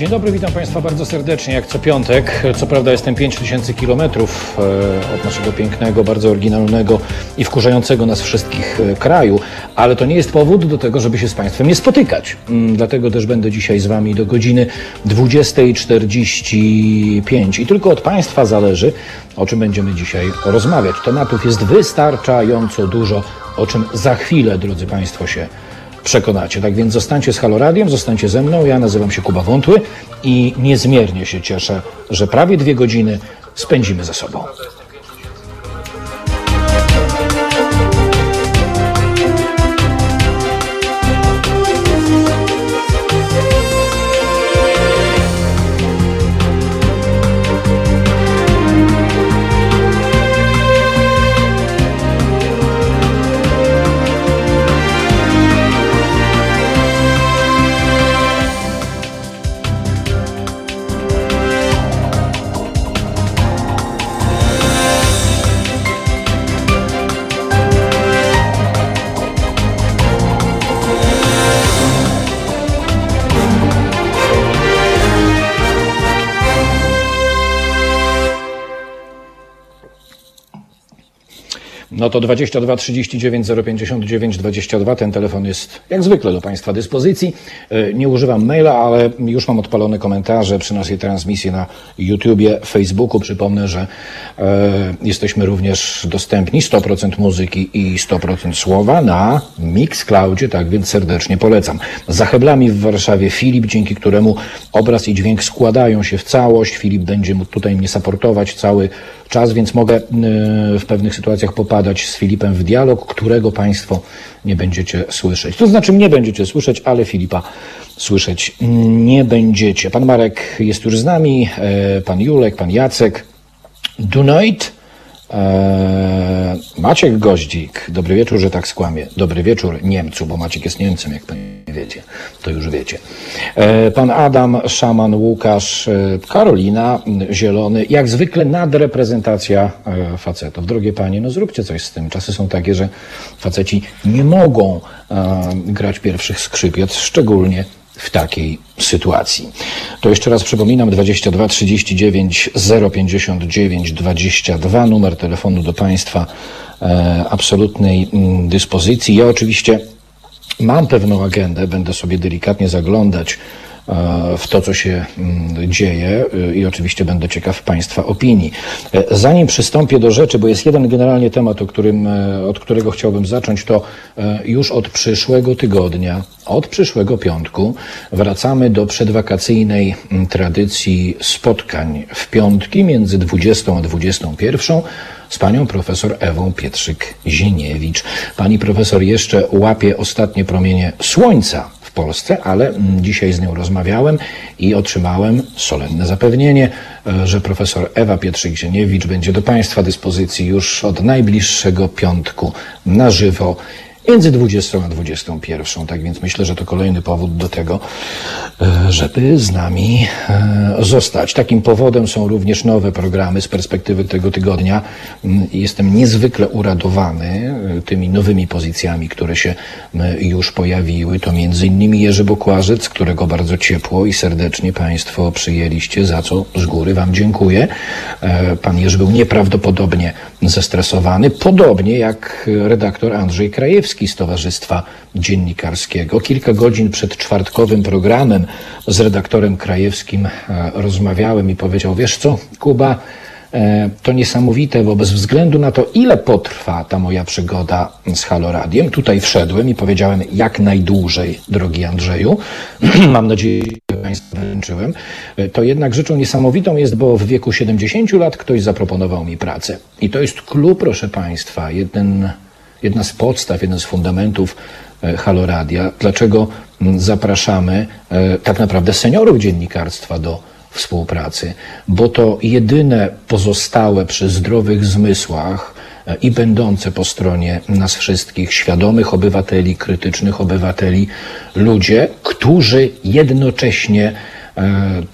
Dzień dobry, witam Państwa bardzo serdecznie, jak co piątek. Co prawda jestem 5000 kilometrów e, od naszego pięknego, bardzo oryginalnego i wkurzającego nas wszystkich e, kraju, ale to nie jest powód do tego, żeby się z Państwem nie spotykać. Mm, Dlatego też będę dzisiaj z Wami do godziny 20.45 i tylko od Państwa zależy, o czym będziemy dzisiaj rozmawiać. Tematów jest wystarczająco dużo, o czym za chwilę, drodzy Państwo, się przekonacie. Tak więc zostańcie z Haloradiem, zostańcie ze mną. Ja nazywam się Kuba Wątły i niezmiernie się cieszę, że prawie dwie godziny spędzimy ze sobą. No to 22 39 059 22. Ten telefon jest jak zwykle do Państwa dyspozycji. E, Nie używam maila, ale już mam odpalone komentarze przy naszej transmisji na YouTubie, Facebooku. Przypomnę, że e, jesteśmy również dostępni 100% muzyki i 100% słowa na Mixcloudzie, tak więc serdecznie polecam. Za heblami w Warszawie Filip, dzięki któremu obraz i dźwięk składają się w całość. Filip będzie tutaj mnie saportować cały czas, więc mogę y, w pewnych sytuacjach popadać z Filipem w dialog, którego Państwo nie będziecie słyszeć. To znaczy nie będziecie słyszeć, ale Filipa słyszeć nie będziecie. Pan Marek jest już z nami, e, pan Julek, pan Jacek. Dunajt. E, Maciek Goździk, dobry wieczór, że tak skłamie. Dobry wieczór Niemcu, bo Maciek jest Niemcem, jak Państwo wiecie, to już wiecie. E, Pan Adam, Szaman, Łukasz, e, Karolina, m, Zielony, jak zwykle nadreprezentacja e, facetów. Drogie Panie, no zróbcie coś z tym. Czasy są takie, że faceci nie mogą e, grać pierwszych skrzypiec, szczególnie w takiej sytuacji. To jeszcze raz przypominam 22 39 059 22 numer telefonu do Państwa e, absolutnej mm, dyspozycji. Ja oczywiście mam pewną agendę, będę sobie delikatnie zaglądać w to, co się mm, dzieje y, i oczywiście będę ciekaw Państwa opinii. E, Zanim przystąpię do rzeczy, bo jest jeden generalnie temat, o którym, e, od którego chciałbym zacząć, to e, już od przyszłego tygodnia, od przyszłego piątku wracamy do przedwakacyjnej mm, tradycji spotkań w piątki między 20 a 21 z panią profesor Ewą Pietrzyk-Zieniewicz. Pani profesor jeszcze łapie ostatnie promienie słońca w Polsce, ale mm, dzisiaj z nią rozmawiałem i otrzymałem solenne zapewnienie, e, że profesor Ewa Pietrzyk-Zieniewicz będzie do Państwa dyspozycji już od najbliższego piątku na żywo między 20 a 21. Tak więc myślę, że to kolejny powód do tego, e, żeby z nami e, zostać. Takim powodem są również nowe programy z perspektywy tego tygodnia. Mm, Jestem niezwykle uradowany e, tymi nowymi pozycjami, które się już pojawiły. To między innymi Jerzy Bokłażec, którego bardzo ciepło i serdecznie Państwo przyjęliście, za co z góry Wam dziękuję. Pan Jerzy był nieprawdopodobnie zestresowany, podobnie jak redaktor Andrzej Krajewski z Towarzystwa Dziennikarskiego. Kilka godzin przed czwartkowym programem z redaktorem Krajewskim e, rozmawiałem i powiedział, wiesz co, Kuba, e, to niesamowite, bo bez względu na to, ile potrwa ta moja przygoda z Haloradiem, tutaj wszedłem i powiedziałem jak najdłużej, drogi Andrzeju. Mam nadzieję, że Państwa wręczyłem. E, To jednak rzeczą niesamowitą jest, bo w wieku 70 lat ktoś zaproponował mi pracę. I to jest klub, proszę Państwa, jeden, jedna z podstaw, jeden z fundamentów e, Haloradia. Dlaczego mm, zapraszamy e, tak naprawdę seniorów dziennikarstwa do współpracy? Bo to jedyne pozostałe przy zdrowych zmysłach e, i będące po stronie nas wszystkich, świadomych obywateli, krytycznych obywateli, ludzie, którzy jednocześnie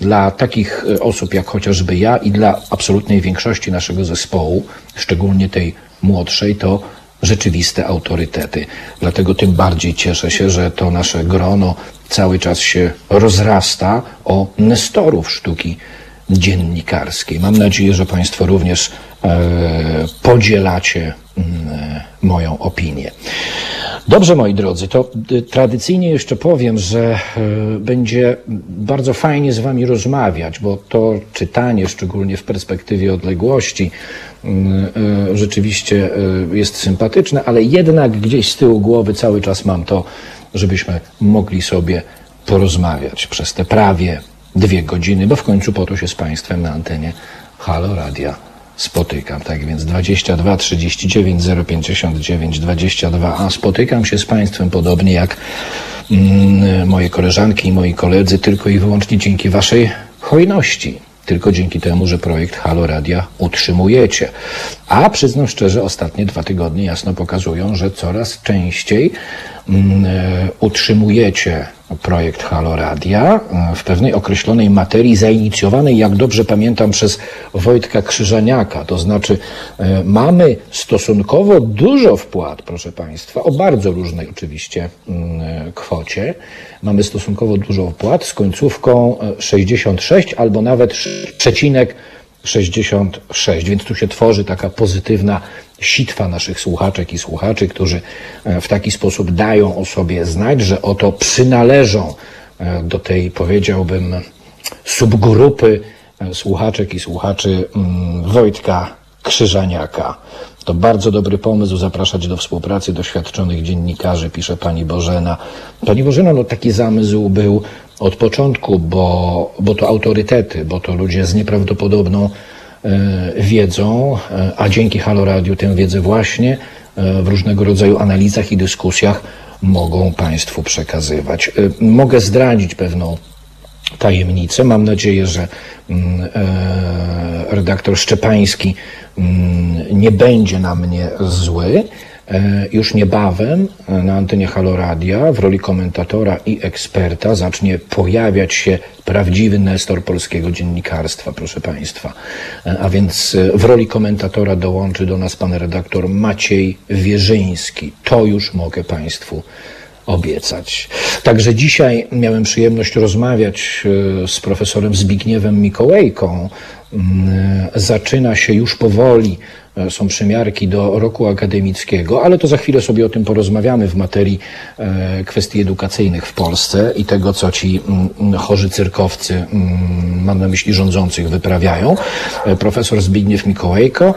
dla takich osób jak chociażby ja i dla absolutnej większości naszego zespołu, szczególnie tej młodszej, to rzeczywiste autorytety. Dlatego tym bardziej cieszę się, że to nasze grono cały czas się rozrasta o nestorów sztuki dziennikarskiej. Mam nadzieję, że Państwo również e, podzielacie mm, e, moją opinię. Dobrze, moi drodzy, to y, tradycyjnie jeszcze powiem, że y, będzie bardzo fajnie z Wami rozmawiać, bo to czytanie, szczególnie w perspektywie odległości, rzeczywiście jest sympatyczne, ale jednak gdzieś z tyłu głowy cały czas mam to, żebyśmy mogli sobie porozmawiać przez te prawie dwie godziny, bo w końcu po to się z Państwem na antenie Halo Radia spotykam. Tak więc 22 39 059 22, a spotykam się z Państwem podobnie jak mm, moje koleżanki i moi koledzy, tylko i wyłącznie dzięki Waszej hojności. Tylko dzięki temu, że projekt Halo Radia utrzymujecie. A przyznam szczerze, ostatnie dwa tygodnie jasno pokazują, że coraz częściej utrzymujecie projekt Halo Radia e, w pewnej określonej materii zainicjowanej, jak dobrze pamiętam, przez Wojtka Krzyżaniaka. To znaczy e, mamy stosunkowo dużo wpłat, proszę Państwa, o bardzo różnej oczywiście mm, e, kwocie. Mamy stosunkowo dużo wpłat z końcówką 66 albo nawet przecinek 66, więc tu się tworzy taka pozytywna sitwa naszych słuchaczek i słuchaczy, którzy e, w taki sposób dają o sobie znać, że oto przynależą e, do tej, powiedziałbym, subgrupy e, słuchaczek i słuchaczy mm, Wojtka Krzyżaniaka. To bardzo dobry pomysł zapraszać do współpracy doświadczonych dziennikarzy, pisze pani Bożena. Pani Bożena, no taki zamysł był od początku, bo, bo to autorytety, bo to ludzie z nieprawdopodobną wiedzą, e, a dzięki Halo Radio tę wiedzę właśnie e, w różnego rodzaju analizach i dyskusjach mogą Państwu przekazywać. Mogę zdradzić pewną tajemnicę. Mam nadzieję, że mm, redaktor Szczepański mm, nie będzie na mnie zły. E, już niebawem e, na antenie Haloradia w roli komentatora i eksperta zacznie pojawiać się prawdziwy nestor polskiego dziennikarstwa, proszę Państwa. E, a więc w roli komentatora dołączy do nas pan redaktor Maciej Wierzyński. To już mogę Państwu obiecać. Także dzisiaj miałem przyjemność rozmawiać z profesorem Zbigniewem Mikołajką. Mm, zaczyna się już powoli są przymiarki do roku akademickiego, ale to za chwilę sobie o tym porozmawiamy w materii e, kwestii edukacyjnych w Polsce i tego, co ci mm, chorzy cyrkowcy, mm, mam na myśli rządzących, wyprawiają. E, profesor Zbigniew Mikołajko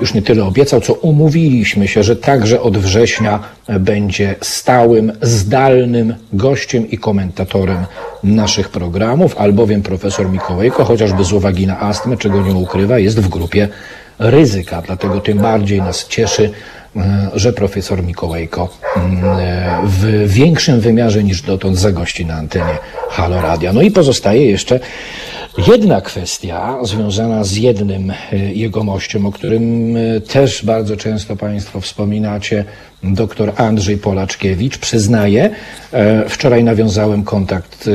już nie tyle obiecał, co umówiliśmy się, że także od września będzie stałym, zdalnym gościem i komentatorem naszych programów, albowiem profesor Mikołajko, chociażby z uwagi na astmę, czego nie ukrywa, jest w grupie ryzyka. Dlatego tym bardziej nas cieszy, że profesor Mikołajko mm, e, w większym wymiarze niż dotąd zagości na antenie Halo Radia. No i pozostaje jeszcze jedna kwestia związana z jednym e, jegomościem, o którym też bardzo często Państwo wspominacie, dr Andrzej Polaczkiewicz. Przyznaję, wczoraj nawiązałem kontakt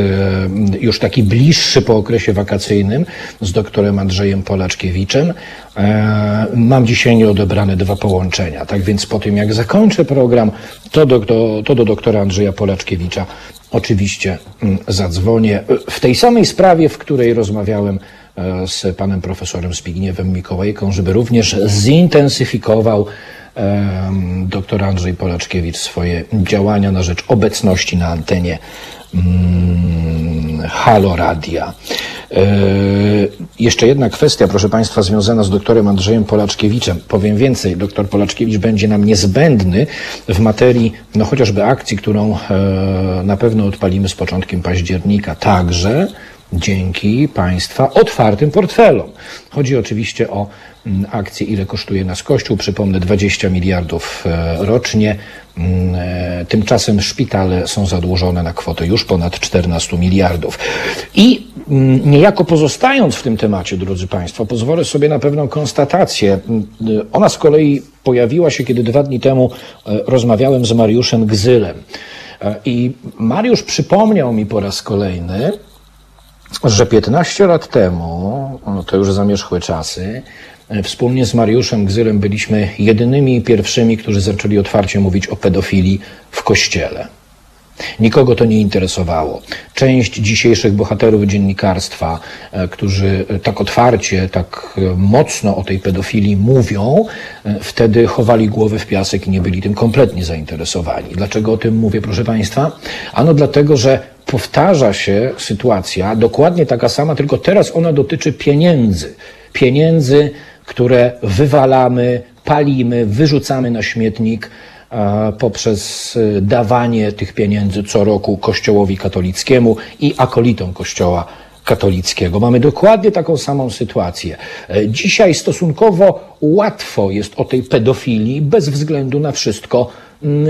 już taki bliższy po okresie wakacyjnym z doktorem Andrzejem Polaczkiewiczem. E, mam dzisiaj nieodebrane dwa połączenia. Tak więc po tym, jak zakończę program, to do, do, to do doktora Andrzeja Polaczkiewicza oczywiście mm, zadzwonię w tej samej sprawie, w której rozmawiałem e, z panem profesorem Zbigniewem Mikołajką, żeby również zintensyfikował doktor Andrzej Polaczkiewicz swoje działania na rzecz obecności na antenie mm, Halo Radia. E, jeszcze jedna kwestia, proszę Państwa, związana z doktorem Andrzejem Polaczkiewiczem. Powiem więcej, doktor Polaczkiewicz będzie nam niezbędny w materii no, chociażby akcji, którą e, na pewno odpalimy z początkiem października. Także dzięki Państwa otwartym portfelom. Chodzi oczywiście o mm, akcję, ile kosztuje nas Kościół. Przypomnę, 20 miliardów e, rocznie. Mm, tymczasem szpitale są zadłużone na kwotę już ponad 14 miliardów. I niejako pozostając w tym temacie, drodzy Państwo, pozwolę sobie na pewną konstatację. Ona z kolei pojawiła się, kiedy dwa dni temu e, rozmawiałem z Mariuszem Gzylem. I Mariusz przypomniał mi po raz kolejny, że 15 lat temu, to już zamierzchłe czasy, e, wspólnie z Mariuszem Gzylem byliśmy jedynymi i pierwszymi, którzy zaczęli otwarcie mówić o pedofilii w kościele. Nikogo to nie interesowało. Część dzisiejszych bohaterów dziennikarstwa, e, którzy tak otwarcie, tak e, mocno o tej pedofilii mówią, e, wtedy chowali głowy w piasek i nie byli tym kompletnie zainteresowani. Dlaczego o tym mówię, proszę Państwa? Ano dlatego, że powtarza się sytuacja dokładnie taka sama, tylko teraz ona dotyczy pieniędzy. Pieniędzy, które wywalamy, palimy, wyrzucamy na śmietnik poprzez y, dawanie tych pieniędzy co roku Kościołowi katolickiemu i akolitom Kościoła katolickiego. Mamy dokładnie taką samą sytuację. E, dzisiaj stosunkowo łatwo jest o tej pedofilii bez względu na wszystko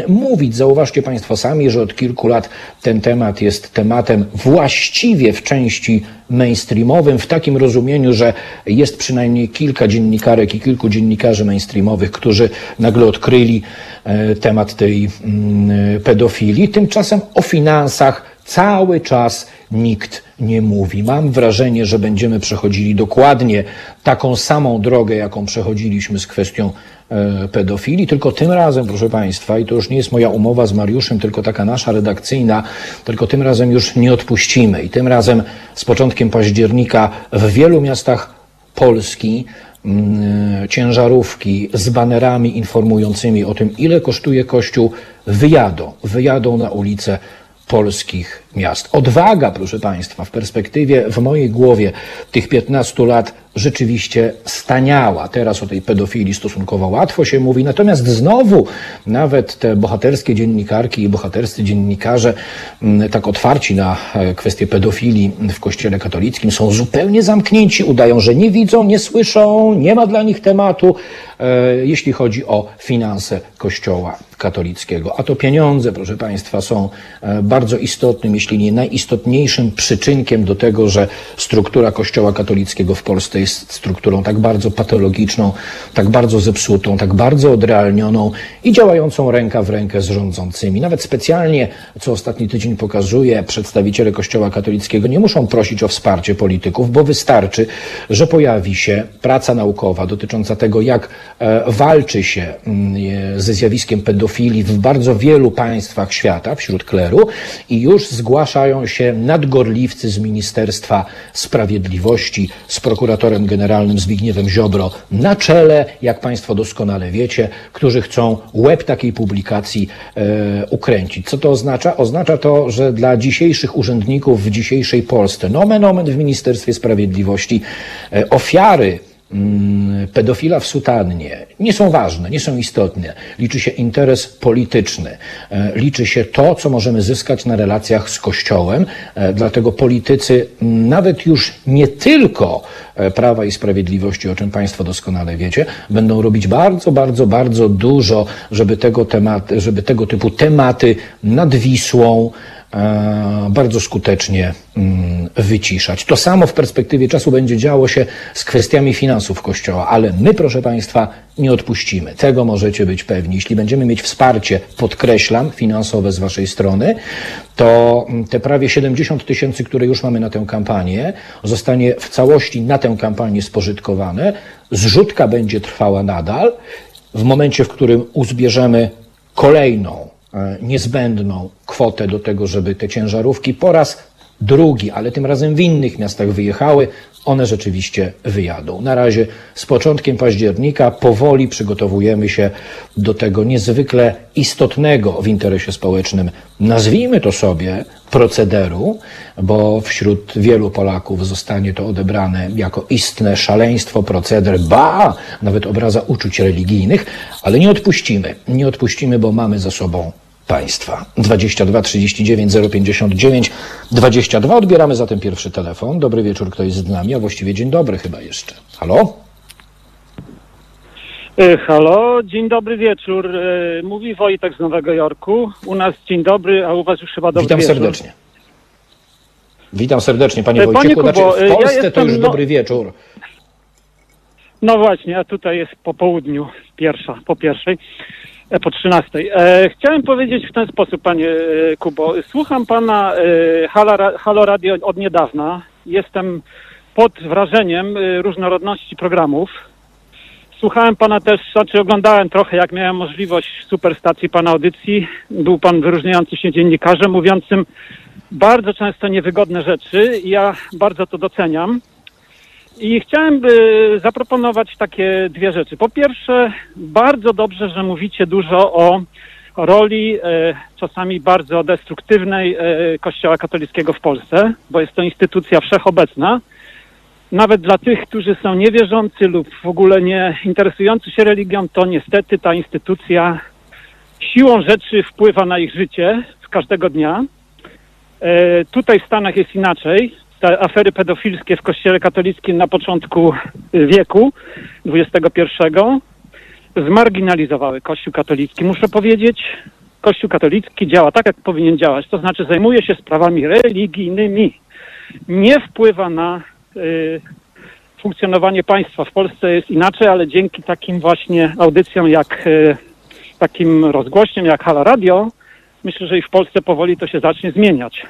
mówić. Zauważcie Państwo sami, że od kilku lat ten temat jest tematem właściwie w części mainstreamowym, w takim rozumieniu, że jest przynajmniej kilka dziennikarek i kilku dziennikarzy mainstreamowych, którzy nagle odkryli e, temat tej mm, pedofilii. Tymczasem o finansach cały czas nikt nie mówi. Mam wrażenie, że będziemy przechodzili dokładnie taką samą drogę, jaką przechodziliśmy z kwestią e, pedofilii, tylko tym razem, proszę Państwa, i to już nie jest moja umowa z Mariuszem, tylko taka nasza redakcyjna, tylko tym razem już nie odpuścimy. I tym razem z początkiem października w wielu miastach Polski mm, ciężarówki z banerami informującymi o tym, ile kosztuje Kościół, wyjadą, wyjadą na ulicę polskich miast. Odwaga, proszę Państwa, w perspektywie, w mojej głowie tych 15 lat rzeczywiście staniała. Teraz o tej pedofilii stosunkowo łatwo się mówi, natomiast znowu nawet te bohaterskie dziennikarki i bohaterscy dziennikarze mm, tak otwarci na e, kwestię pedofilii w kościele katolickim są zupełnie zamknięci, udają, że nie widzą, nie słyszą, nie ma dla nich tematu, e, jeśli chodzi o finanse kościoła katolickiego. A to pieniądze, proszę Państwa, są e, bardzo istotnym, jeśli nie najistotniejszym przyczynkiem do tego, że struktura kościoła katolickiego w Polsce jest strukturą tak bardzo patologiczną, tak bardzo zepsutą, tak bardzo odrealnioną i działającą ręka w rękę z rządzącymi. Nawet specjalnie, co ostatni tydzień pokazuje, przedstawiciele Kościoła katolickiego nie muszą prosić o wsparcie polityków, bo wystarczy, że pojawi się praca naukowa dotycząca tego, jak e, walczy się mm, ze zjawiskiem pedofilii w bardzo wielu państwach świata, wśród kleru i już zgłaszają się nadgorliwcy z Ministerstwa Sprawiedliwości, z prokuratorem generalnym Zbigniewem Ziobro na czele, jak Państwo doskonale wiecie, którzy chcą łeb takiej publikacji e, ukręcić. Co to oznacza? Oznacza to, że dla dzisiejszych urzędników w dzisiejszej Polsce, nomen omen w Ministerstwie Sprawiedliwości, e, ofiary pedofila w sutannie nie są ważne, nie są istotne. Liczy się interes polityczny, e, liczy się to, co możemy zyskać na relacjach z Kościołem. E, dlatego politycy, mm, nawet już nie tylko e, Prawa i Sprawiedliwości, o czym Państwo doskonale wiecie, będą robić bardzo, bardzo, bardzo dużo, żeby tego, temat, żeby tego typu tematy nad Wisłą, bardzo skutecznie mm, wyciszać. To samo w perspektywie czasu będzie działo się z kwestiami finansów Kościoła, ale my, proszę Państwa, nie odpuścimy. Tego możecie być pewni. Jeśli będziemy mieć wsparcie, podkreślam, finansowe z Waszej strony, to mm, te prawie 70 tysięcy, które już mamy na tę kampanię, zostanie w całości na tę kampanię spożytkowane. Zrzutka będzie trwała nadal. W momencie, w którym uzbierzemy kolejną E, niezbędną kwotę do tego, żeby te ciężarówki po raz drugi, ale tym razem w innych miastach wyjechały, one rzeczywiście wyjadą. Na razie z początkiem października powoli przygotowujemy się do tego niezwykle istotnego w interesie społecznym, nazwijmy to sobie, procederu, bo wśród wielu Polaków zostanie to odebrane jako istne szaleństwo, proceder, ba, nawet obraza uczuć religijnych, ale nie odpuścimy. Nie odpuścimy, bo mamy za sobą państwa. 22 39 059 22. Odbieramy zatem pierwszy telefon. Dobry wieczór, kto jest z nami, a właściwie dzień dobry chyba jeszcze. Halo? E, halo, dzień dobry wieczór. E, mówi Wojtek z Nowego Jorku. U nas dzień dobry, a u was już chyba dobry Witam wieczór. serdecznie. Witam serdecznie, panie, E, Wojciechu. panie Kubo, znaczy, w ja Polsce to jestem, już no- dobry wieczór. No właśnie, a tutaj jest po południu, pierwsza, po pierwszej, po trzynastej. E, chciałem powiedzieć w ten sposób, panie e, Kubo. Słucham pana e, Halo, Halo Radio od niedawna. Jestem pod wrażeniem e, różnorodności programów. Słuchałem pana też, znaczy oglądałem trochę, jak miałem możliwość superstacji pana audycji. Był pan wyróżniający się dziennikarzem, mówiącym bardzo często niewygodne rzeczy ja bardzo to doceniam. I chciałem by zaproponować takie dwie rzeczy. Po pierwsze, bardzo dobrze, że mówicie dużo o roli e, czasami bardzo destruktywnej e, Kościoła katolickiego w Polsce, bo jest to instytucja wszechobecna. Nawet dla tych, którzy są niewierzący lub w ogóle nie interesujący się religią, to niestety ta instytucja siłą rzeczy wpływa na ich życie z każdego dnia. Tutaj w Stanach jest inaczej. Te afery pedofilskie w Kościele katolickim na początku wieku XXI zmarginalizowały Kościół katolicki. Muszę powiedzieć, Kościół katolicki działa tak, jak powinien działać, to znaczy zajmuje się sprawami religijnymi. Nie wpływa na y, funkcjonowanie państwa. W Polsce jest inaczej, ale dzięki takim właśnie audycjom jak y, takim rozgłośniom jak Hala Radio, myślę, że i w Polsce powoli to się zacznie zmieniać.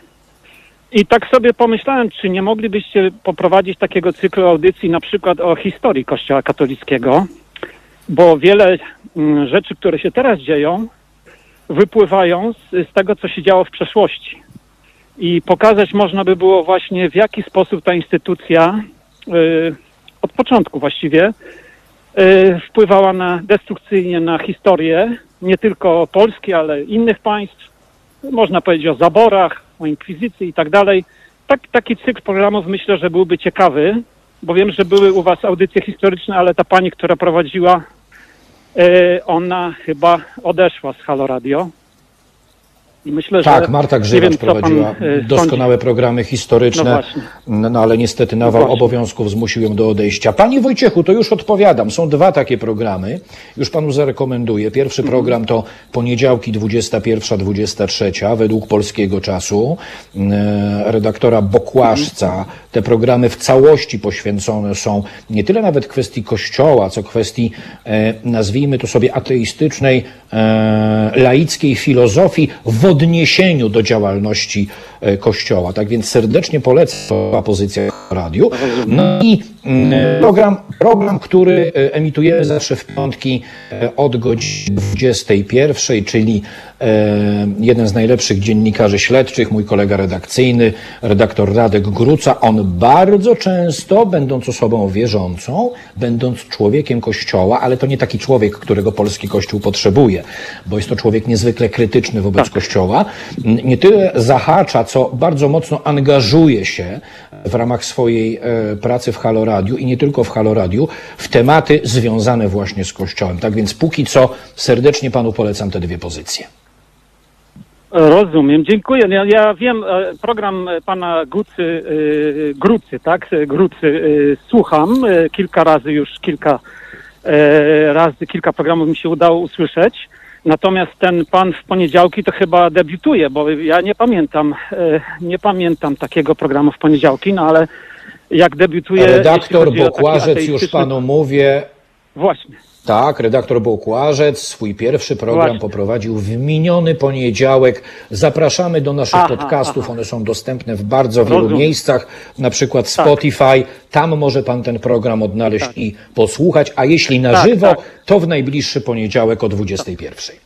I tak sobie pomyślałem, czy nie moglibyście poprowadzić takiego cyklu audycji na przykład o historii Kościoła katolickiego, bo wiele mm, rzeczy, które się teraz dzieją, wypływają z, z tego, co się działo w przeszłości. I pokazać można by było właśnie, w jaki sposób ta instytucja y, od początku właściwie y, wpływała na destrukcyjnie na historię nie tylko Polski, ale innych państw. Można powiedzieć o zaborach, o inkwizycji i tak dalej. Tak, taki cykl programów myślę, że byłby ciekawy, bo wiem, że były u Was audycje historyczne, ale ta pani, która prowadziła, e, ona chyba odeszła z Halo Radio. Myślę, Tak, Marta pan, prowadziła e, doskonałe programy No historyczne, właśnie. no, no ale niestety nawał No obowiązków zmusił ją do odejścia. Pani Wojciechu, to już odpowiadam. Są dwa takie programy. Już panu zarekomenduję. Pierwszy Mhm. program to poniedziałki 21-23 według polskiego czasu. E, Redaktora Bokłaszca. Te programy w całości poświęcone są nie tyle nawet kwestii kościoła, co kwestii, e, nazwijmy to sobie, ateistycznej, laickiej filozofii w odniesieniu do działalności Kościoła. Tak więc serdecznie polecam w radiu. No i mm, program, program, który e, emitujemy zawsze w piątki e, od godziny 21, czyli e, jeden z najlepszych dziennikarzy śledczych, mój kolega redakcyjny, redaktor Radek Gruca. On bardzo często, będąc osobą wierzącą, będąc człowiekiem Kościoła, ale to nie taki człowiek, którego polski Kościół potrzebuje, bo jest to człowiek niezwykle krytyczny wobec Kościoła, m, nie tyle zahacza, co bardzo mocno angażuje się w ramach swojej e, pracy w Halo Radiu i nie tylko w Halo Radiu, w tematy związane właśnie z Kościołem. Tak więc póki co serdecznie panu polecam te dwie pozycje. Rozumiem, dziękuję. Ja, ja wiem, e, program pana Gucy, e, Grucy, tak? Grucy słucham kilka razy już, kilka razy, kilka programów mi się udało usłyszeć. Natomiast ten pan w poniedziałki to chyba debiutuje, bo ja nie pamiętam, e, nie pamiętam takiego programu w poniedziałki, no ale jak debiutuje... Redaktor Bokłażec, już panu mówię, Właśnie. Tak, redaktor Bokłażec swój pierwszy program Właśnie. poprowadził w miniony poniedziałek. Zapraszamy do naszych Aha, podcastów, aha. one są dostępne w bardzo wielu Rozumiem. miejscach, na przykład Tak. Spotify. Tam może pan ten program odnaleźć Tak. i posłuchać, a jeśli na Tak, żywo, tak. to w najbliższy poniedziałek o 21.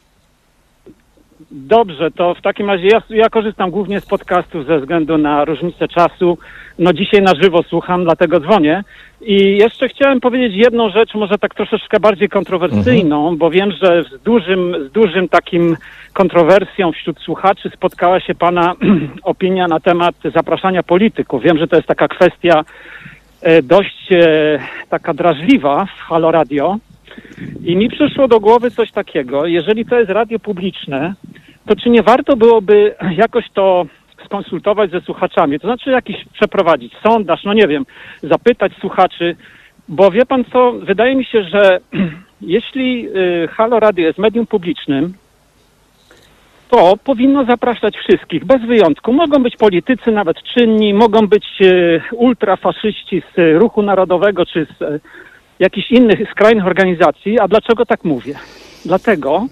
Dobrze, to w takim razie ja, ja korzystam głównie z podcastów ze względu na różnicę czasu. No dzisiaj na żywo słucham, dlatego dzwonię. I jeszcze chciałem powiedzieć jedną rzecz, może tak troszeczkę bardziej kontrowersyjną, bo wiem, że z dużym, z dużym takim kontrowersją wśród słuchaczy spotkała się Pana opinia na temat zapraszania polityków. Wiem, że to jest taka kwestia e, dość e, taka drażliwa w Halo Radio. I mi przyszło do głowy coś takiego, jeżeli to jest radio publiczne, to czy nie warto byłoby jakoś to skonsultować ze słuchaczami, to znaczy jakiś przeprowadzić sondaż, no nie wiem, zapytać słuchaczy, bo wie pan co, wydaje mi się, że jeśli y, Halo Radio jest medium publicznym, to powinno zapraszać wszystkich, bez wyjątku. Mogą być politycy, nawet czynni, mogą być y, ultrafaszyści z y, Ruchu Narodowego czy z jakichś innych skrajnych organizacji. A dlaczego tak mówię? Dlatego,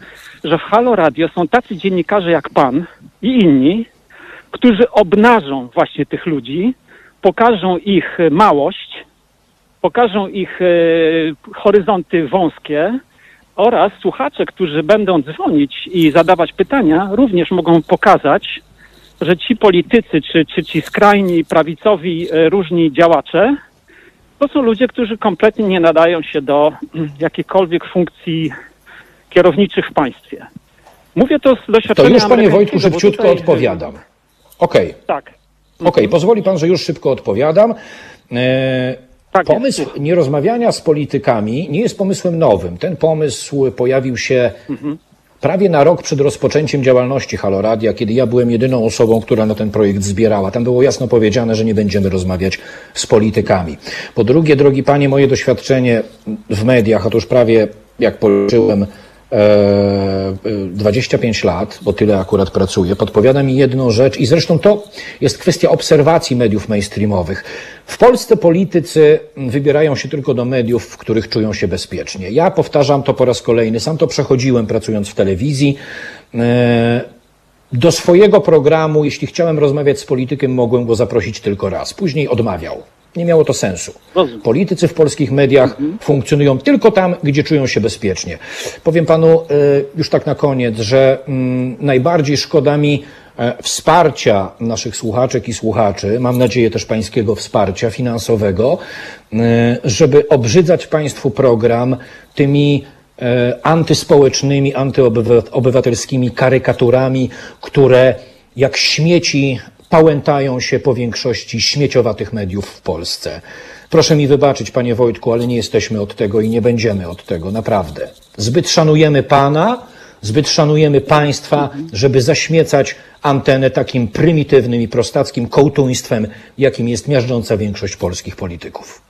że w Halo Radio są tacy dziennikarze jak pan i inni, którzy obnażą właśnie tych ludzi, pokażą ich y, małość pokażą ich e, horyzonty wąskie oraz słuchacze, którzy będą dzwonić i zadawać pytania, również mogą pokazać, że ci politycy, czy, czy ci skrajni, prawicowi, e, różni działacze, to są ludzie, którzy kompletnie nie nadają się do jakichkolwiek funkcji kierowniczych w państwie. Mówię to z To doświadczenia już, panie Wojtku, szybciutko tutaj- odpowiadam. Okej, Tak. okej, pozwoli pan, że już szybko odpowiadam. E, Tak jest, Pomysł słucham. nierozmawiania z politykami nie jest pomysłem nowym. Ten pomysł pojawił się prawie na rok przed rozpoczęciem działalności Haloradia, kiedy ja byłem jedyną osobą, która na ten projekt zbierała. Tam było jasno powiedziane, że nie będziemy rozmawiać z politykami. Po drugie, drogi panie, moje doświadczenie w mediach, a to już prawie, jak policzyłem, 25 lat, bo tyle akurat pracuję, podpowiada mi jedną rzecz i zresztą to jest kwestia obserwacji mediów mainstreamowych. W Polsce politycy wybierają się tylko do mediów, w których czują się bezpiecznie. Ja powtarzam to po raz kolejny, sam to przechodziłem pracując w telewizji. E, Do swojego programu, jeśli chciałem rozmawiać z politykiem, mogłem go zaprosić tylko raz. Później odmawiał. Nie miało to sensu. Politycy w polskich mediach funkcjonują tylko tam, gdzie czują się bezpiecznie. Powiem panu e, już tak na koniec, że mm, najbardziej szkoda mi e, wsparcia naszych słuchaczek i słuchaczy, mam nadzieję też pańskiego wsparcia finansowego, e, żeby obrzydzać państwu program tymi e, antyspołecznymi, antyobywatelskimi karykaturami, które jak śmieci pałętają się po większości śmieciowatych mediów w Polsce. Proszę mi wybaczyć, panie Wojtku, ale nie jesteśmy od tego i nie będziemy od tego, naprawdę. Zbyt szanujemy pana, zbyt szanujemy państwa, żeby zaśmiecać antenę takim prymitywnym i prostackim kołtuństwem, jakim jest miażdżąca większość polskich polityków.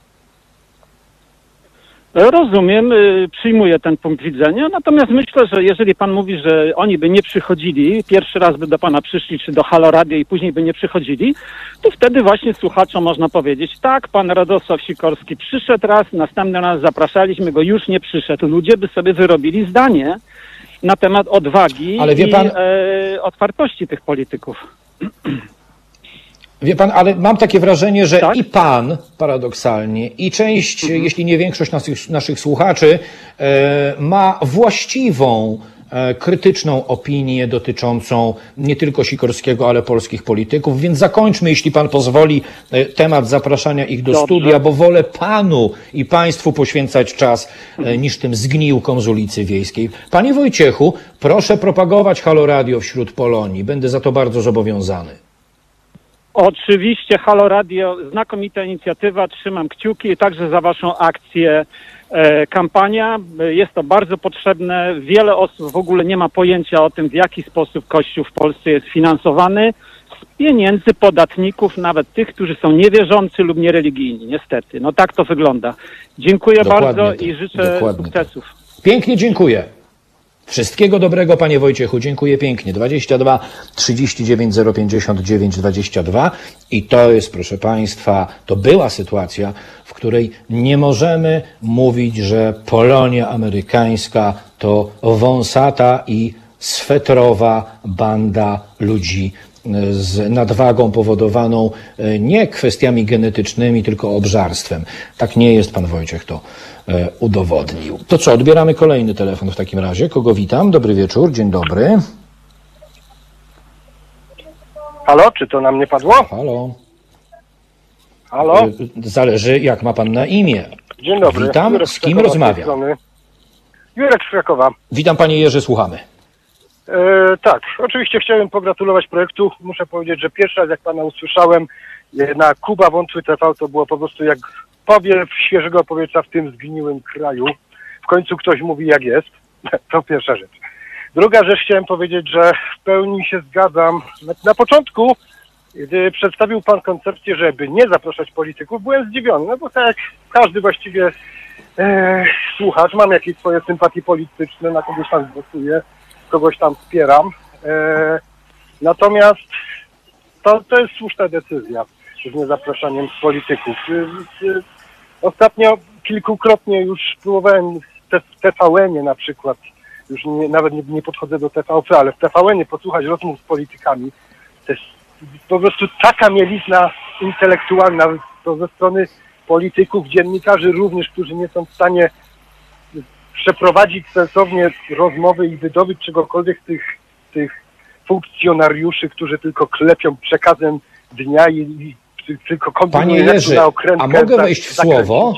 Rozumiem, y, przyjmuję ten punkt widzenia, natomiast myślę, że jeżeli pan mówi, że oni by nie przychodzili, pierwszy raz by do pana przyszli, czy do Halo Radio i później by nie przychodzili, to wtedy właśnie słuchaczom można powiedzieć, tak, pan Radosław Sikorski przyszedł raz, następny raz zapraszaliśmy go, już nie przyszedł. Ludzie by sobie wyrobili zdanie na temat odwagi Ale wie i pan- e, otwartości tych polityków. Wie pan, ale mam takie wrażenie, że Tak? i pan paradoksalnie, i część, jeśli nie większość naszych, naszych słuchaczy, e, ma właściwą, e, krytyczną opinię dotyczącą nie tylko Sikorskiego, ale polskich polityków. Więc zakończmy, jeśli pan pozwoli, e, temat zapraszania ich do Dobrze. studia, bo wolę panu i państwu poświęcać czas e, niż tym zgniłkom z ulicy Wiejskiej. Panie Wojciechu, proszę propagować Halo Radio wśród Polonii. Będę za to bardzo zobowiązany. Oczywiście, Halo Radio, znakomita inicjatywa, trzymam kciuki także za Waszą akcję e, kampania. Jest to bardzo potrzebne. Wiele osób w ogóle nie ma pojęcia o tym, w jaki sposób Kościół w Polsce jest finansowany z pieniędzy podatników, nawet tych, którzy są niewierzący lub niereligijni, niestety. No tak to wygląda. Dziękuję Dokładnie bardzo tak, i życzę dokładnie sukcesów. Pięknie dziękuję. Wszystkiego dobrego, panie Wojciechu. Dziękuję pięknie. 22 39 059 22. I to jest, proszę państwa, to była sytuacja, w której nie możemy mówić, że Polonia amerykańska to wąsata i swetrowa banda ludzi e, z nadwagą powodowaną e, nie kwestiami genetycznymi, tylko obżarstwem. Tak nie jest, pan Wojciech to udowodnił. To co, odbieramy kolejny telefon w takim razie. Kogo witam? Dobry wieczór, dzień dobry. Halo, czy to na mnie padło? Halo. Halo, E, Zależy, jak ma pan na imię. dzień dobry. witam. Jurek Z kim rozmawiam? Jurek z Krakowa. Witam panie Jerzy, słuchamy. E, tak, oczywiście chciałem pogratulować projektu. Muszę powiedzieć, że pierwszy raz jak pana usłyszałem e, na Kuba Wątły TV, to było po prostu jak powiew świeżego powietrza w tym zgniłym kraju. W końcu ktoś mówi jak jest. To pierwsza rzecz. Druga rzecz chciałem powiedzieć, że w pełni się zgadzam. Na, początku, gdy przedstawił pan koncepcję, żeby nie zapraszać polityków, byłem zdziwiony, no bo tak jak każdy właściwie e, słuchacz, mam jakieś swoje sympatie polityczne, na kogoś tam głosuję, kogoś tam wspieram. E, natomiast to, to jest słuszna decyzja z niezapraszaniem polityków. Ostatnio kilkukrotnie już próbowałem w TVN-ie na przykład, już nie, nawet nie, nie podchodzę do TVP, ale w TVN-ie posłuchać rozmów z politykami. To jest po prostu taka mielizna intelektualna, to ze strony polityków, dziennikarzy również, którzy nie są w stanie przeprowadzić sensownie rozmowy i wydobyć czegokolwiek z tych, tych funkcjonariuszy, którzy tylko klepią przekazem dnia i, i tylko Panie Jerzy, a mogę wejść w słowo?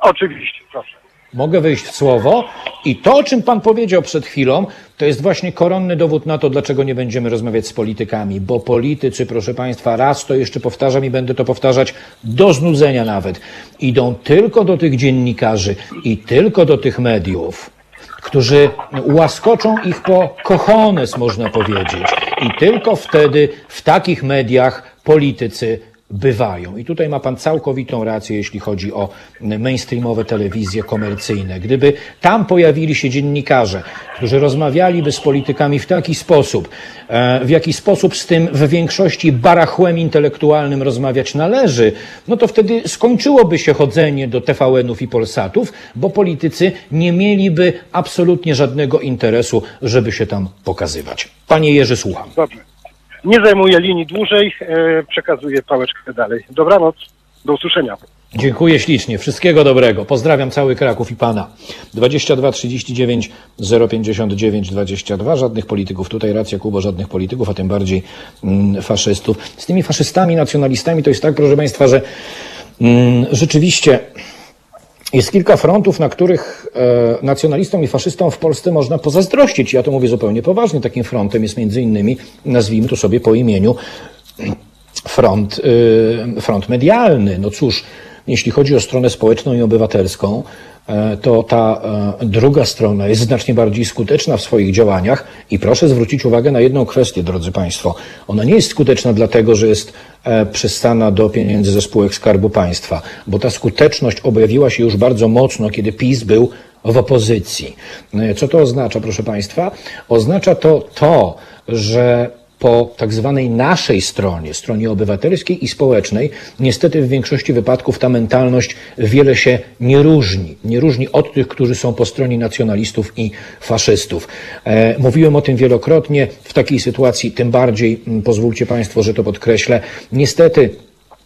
Oczywiście, proszę. Mogę wejść w słowo. I to, o czym pan powiedział przed chwilą, to jest właśnie koronny dowód na to, dlaczego nie będziemy rozmawiać z politykami. Bo politycy, proszę państwa, raz to jeszcze powtarzam i będę to powtarzać do znudzenia nawet, idą tylko do tych dziennikarzy i tylko do tych mediów, którzy łaskoczą ich po kochones, można powiedzieć. I tylko wtedy w takich mediach politycy bywają. I tutaj ma pan całkowitą rację, jeśli chodzi o mainstreamowe telewizje komercyjne. Gdyby tam pojawili się dziennikarze, którzy rozmawialiby z politykami w taki sposób, e, w jaki sposób z tym w większości barachłem intelektualnym rozmawiać należy, no to wtedy skończyłoby się chodzenie do TVN-ów i Polsatów, bo politycy nie mieliby absolutnie żadnego interesu, żeby się tam pokazywać. Panie Jerzy, słucham. Dobrze. Nie zajmuję linii dłużej, e, przekazuję pałeczkę dalej. Dobranoc, do usłyszenia. Dziękuję ślicznie. Wszystkiego dobrego. Pozdrawiam cały Kraków i pana. 22 39 059 22. Żadnych polityków. Tutaj racja Kubo, żadnych polityków, a tym bardziej mm, faszystów. Z tymi faszystami, nacjonalistami to jest tak, proszę państwa, że mm, rzeczywiście jest kilka frontów, na których e, nacjonalistom i faszystom w Polsce można pozazdrościć. Ja to mówię zupełnie poważnie. Takim frontem jest między innymi, nazwijmy to sobie po imieniu, front, y, front medialny. No cóż, jeśli chodzi o stronę społeczną i obywatelską, e, to ta e, druga strona jest znacznie bardziej skuteczna w swoich działaniach i proszę zwrócić uwagę na jedną kwestię, drodzy Państwo. Ona nie jest skuteczna dlatego, że jest e, przystana do pieniędzy ze spółek Skarbu Państwa, bo ta skuteczność objawiła się już bardzo mocno, kiedy PiS był w opozycji. Co to oznacza, proszę Państwa? Oznacza to to, że po tak zwanej naszej stronie, stronie obywatelskiej i społecznej, niestety w większości wypadków ta mentalność wiele się nie różni. Nie różni od tych, którzy są po stronie nacjonalistów i faszystów. E, mówiłem o tym wielokrotnie. W takiej sytuacji tym bardziej, mm, pozwólcie Państwo, że to podkreślę, niestety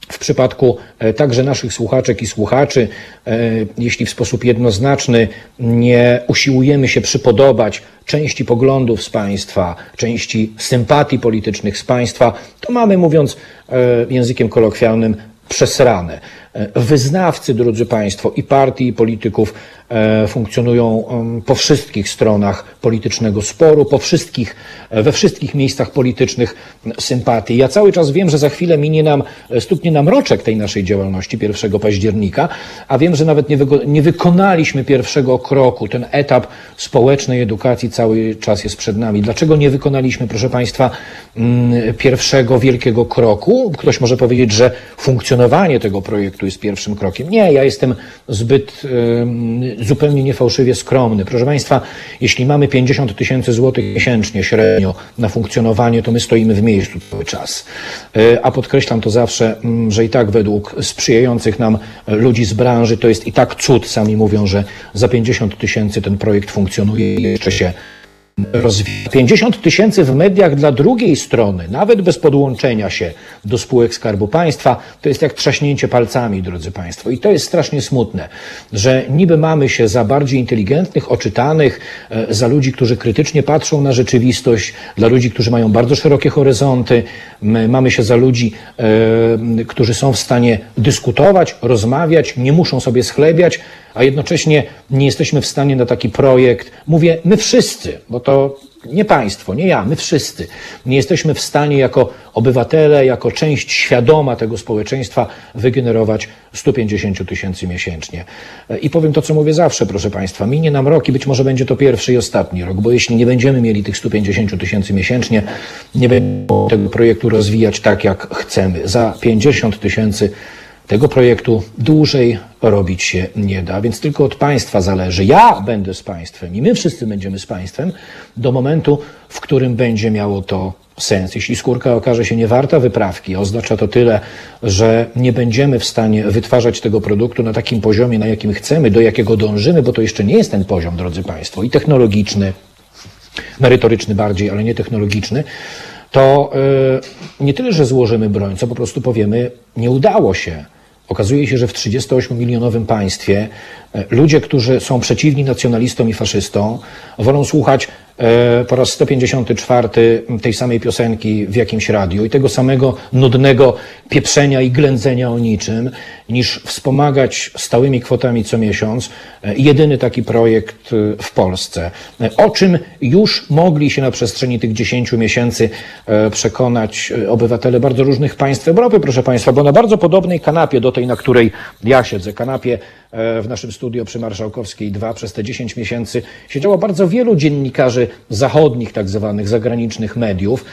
w przypadku e, także naszych słuchaczek i słuchaczy, e, jeśli w sposób jednoznaczny nie usiłujemy się przypodobać części poglądów z państwa, części sympatii politycznych z państwa, to mamy, mówiąc e, językiem kolokwialnym, przesrane. E, Wyznawcy, drodzy Państwo, i partii, i polityków e, funkcjonują po wszystkich stronach politycznego sporu, po wszystkich, e, we wszystkich miejscach politycznych sympatii. Ja cały czas wiem, że za chwilę minie nam, stuknie nam roczek tej naszej działalności 1 października, a wiem, że nawet nie, wygo- nie wykonaliśmy pierwszego kroku. Ten etap społecznej edukacji cały czas jest przed nami. Dlaczego nie wykonaliśmy, proszę Państwa, pierwszego wielkiego kroku? Ktoś może powiedzieć, że funkcjonowanie tego projektu jest pierwszym krokiem. Nie, ja jestem zbyt zupełnie niefałszywie skromny. Proszę Państwa, jeśli mamy 50 tysięcy złotych miesięcznie średnio na funkcjonowanie, to my stoimy w miejscu cały czas. E, A podkreślam to zawsze, że i tak według sprzyjających nam ludzi z branży to jest i tak cud. Sami mówią, że za 50 tysięcy ten projekt funkcjonuje i jeszcze się rozwija. 50 tysięcy w mediach dla drugiej strony, nawet bez podłączenia się do spółek Skarbu Państwa, to jest jak trzaśnięcie palcami, drodzy Państwo. I to jest strasznie smutne, że niby mamy się za bardziej inteligentnych, oczytanych, e, za ludzi, którzy krytycznie patrzą na rzeczywistość, dla ludzi, którzy mają bardzo szerokie horyzonty, My mamy się za ludzi, e, którzy są w stanie dyskutować, rozmawiać, nie muszą sobie schlebiać, a jednocześnie nie jesteśmy w stanie na taki projekt, mówię my wszyscy, bo to nie państwo, nie ja, my wszyscy, nie jesteśmy w stanie jako obywatele, jako część świadoma tego społeczeństwa wygenerować 150 tysięcy miesięcznie. E, I powiem to, co mówię zawsze, proszę Państwa, minie nam rok i być może będzie to pierwszy i ostatni rok, bo jeśli nie będziemy mieli tych 150 tysięcy miesięcznie, nie będziemy tego projektu rozwijać tak, jak chcemy. Za 50 tysięcy tego projektu dłużej robić się nie da, więc tylko od państwa zależy. Ja będę z państwem i my wszyscy będziemy z państwem do momentu, w którym będzie miało to sens. Jeśli skórka okaże się niewarta wyprawki, oznacza to tyle, że nie będziemy w stanie wytwarzać tego produktu na takim poziomie, na jakim chcemy, do jakiego dążymy, bo to jeszcze nie jest ten poziom, drodzy państwo, i technologiczny, merytoryczny bardziej, ale nie technologiczny, to yy, nie tyle, że złożymy broń, co po prostu powiemy, nie udało się. Okazuje się, że w 38-milionowym państwie ludzie, którzy są przeciwni nacjonalistom i faszystom, wolą słuchać e, po raz 154 tej samej piosenki w jakimś radiu i tego samego nudnego pieprzenia i ględzenia o niczym, niż wspomagać stałymi kwotami co miesiąc e, jedyny taki projekt e, w Polsce. O czym już mogli się na przestrzeni tych 10 miesięcy przekonać obywatele bardzo różnych państw Europy, proszę Państwa, bo na bardzo podobnej kanapie do tej, na której ja siedzę, kanapie w naszym studio przy Marszałkowskiej 2 przez te 10 miesięcy siedziało bardzo wielu dziennikarzy zachodnich, tak zwanych zagranicznych mediów,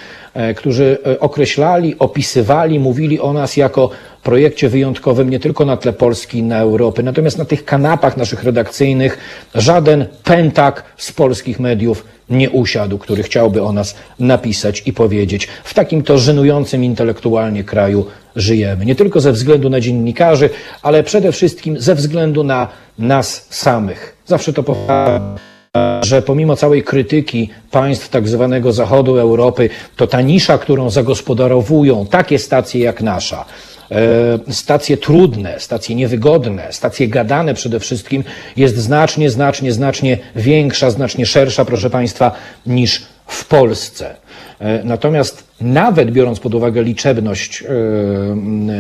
którzy e, określali, opisywali, mówili o nas jako projekcie wyjątkowym nie tylko na tle Polski i na Europy. Natomiast na tych kanapach naszych redakcyjnych żaden pętak z polskich mediów nie usiadł, który chciałby o nas napisać i powiedzieć. W takim to żenującym intelektualnie kraju żyjemy. Nie tylko ze względu na dziennikarzy, ale przede wszystkim ze względu na nas samych. Zawsze to powtarzam że pomimo całej krytyki państw tak zwanego zachodu Europy, to ta nisza, którą zagospodarowują takie stacje jak nasza, e, stacje trudne, stacje niewygodne, stacje gadane przede wszystkim, jest znacznie, znacznie, znacznie większa, znacznie szersza, proszę Państwa, niż w Polsce. E, Natomiast nawet biorąc pod uwagę liczebność e,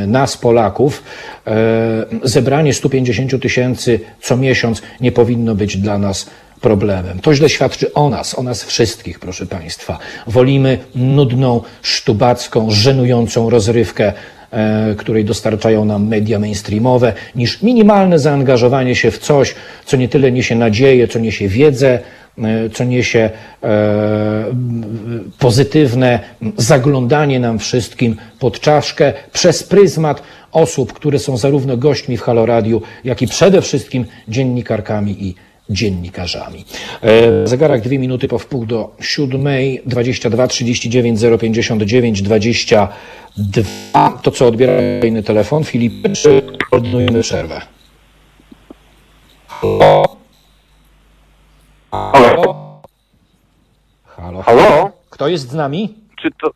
nas, Polaków, zebranie 150 tysięcy co miesiąc nie powinno być dla nas problemem. To źle świadczy o nas, o nas wszystkich, proszę Państwa. Wolimy nudną, sztubacką, żenującą rozrywkę, e, której dostarczają nam media mainstreamowe, niż minimalne zaangażowanie się w coś, co nie tyle niesie nadzieję, co niesie wiedzę, e, co niesie e, pozytywne zaglądanie nam wszystkim pod czaszkę przez pryzmat osób, które są zarówno gośćmi w Halo Radiu, jak i przede wszystkim dziennikarkami i dziennikarzami. E, Zegarek dwie minuty po wpół do siódmej, 22 39 059 22. To co, odbiera kolejny telefon. Filip, czy ordynujemy przerwę? Halo? Halo? Halo? Kto jest z nami? Czy to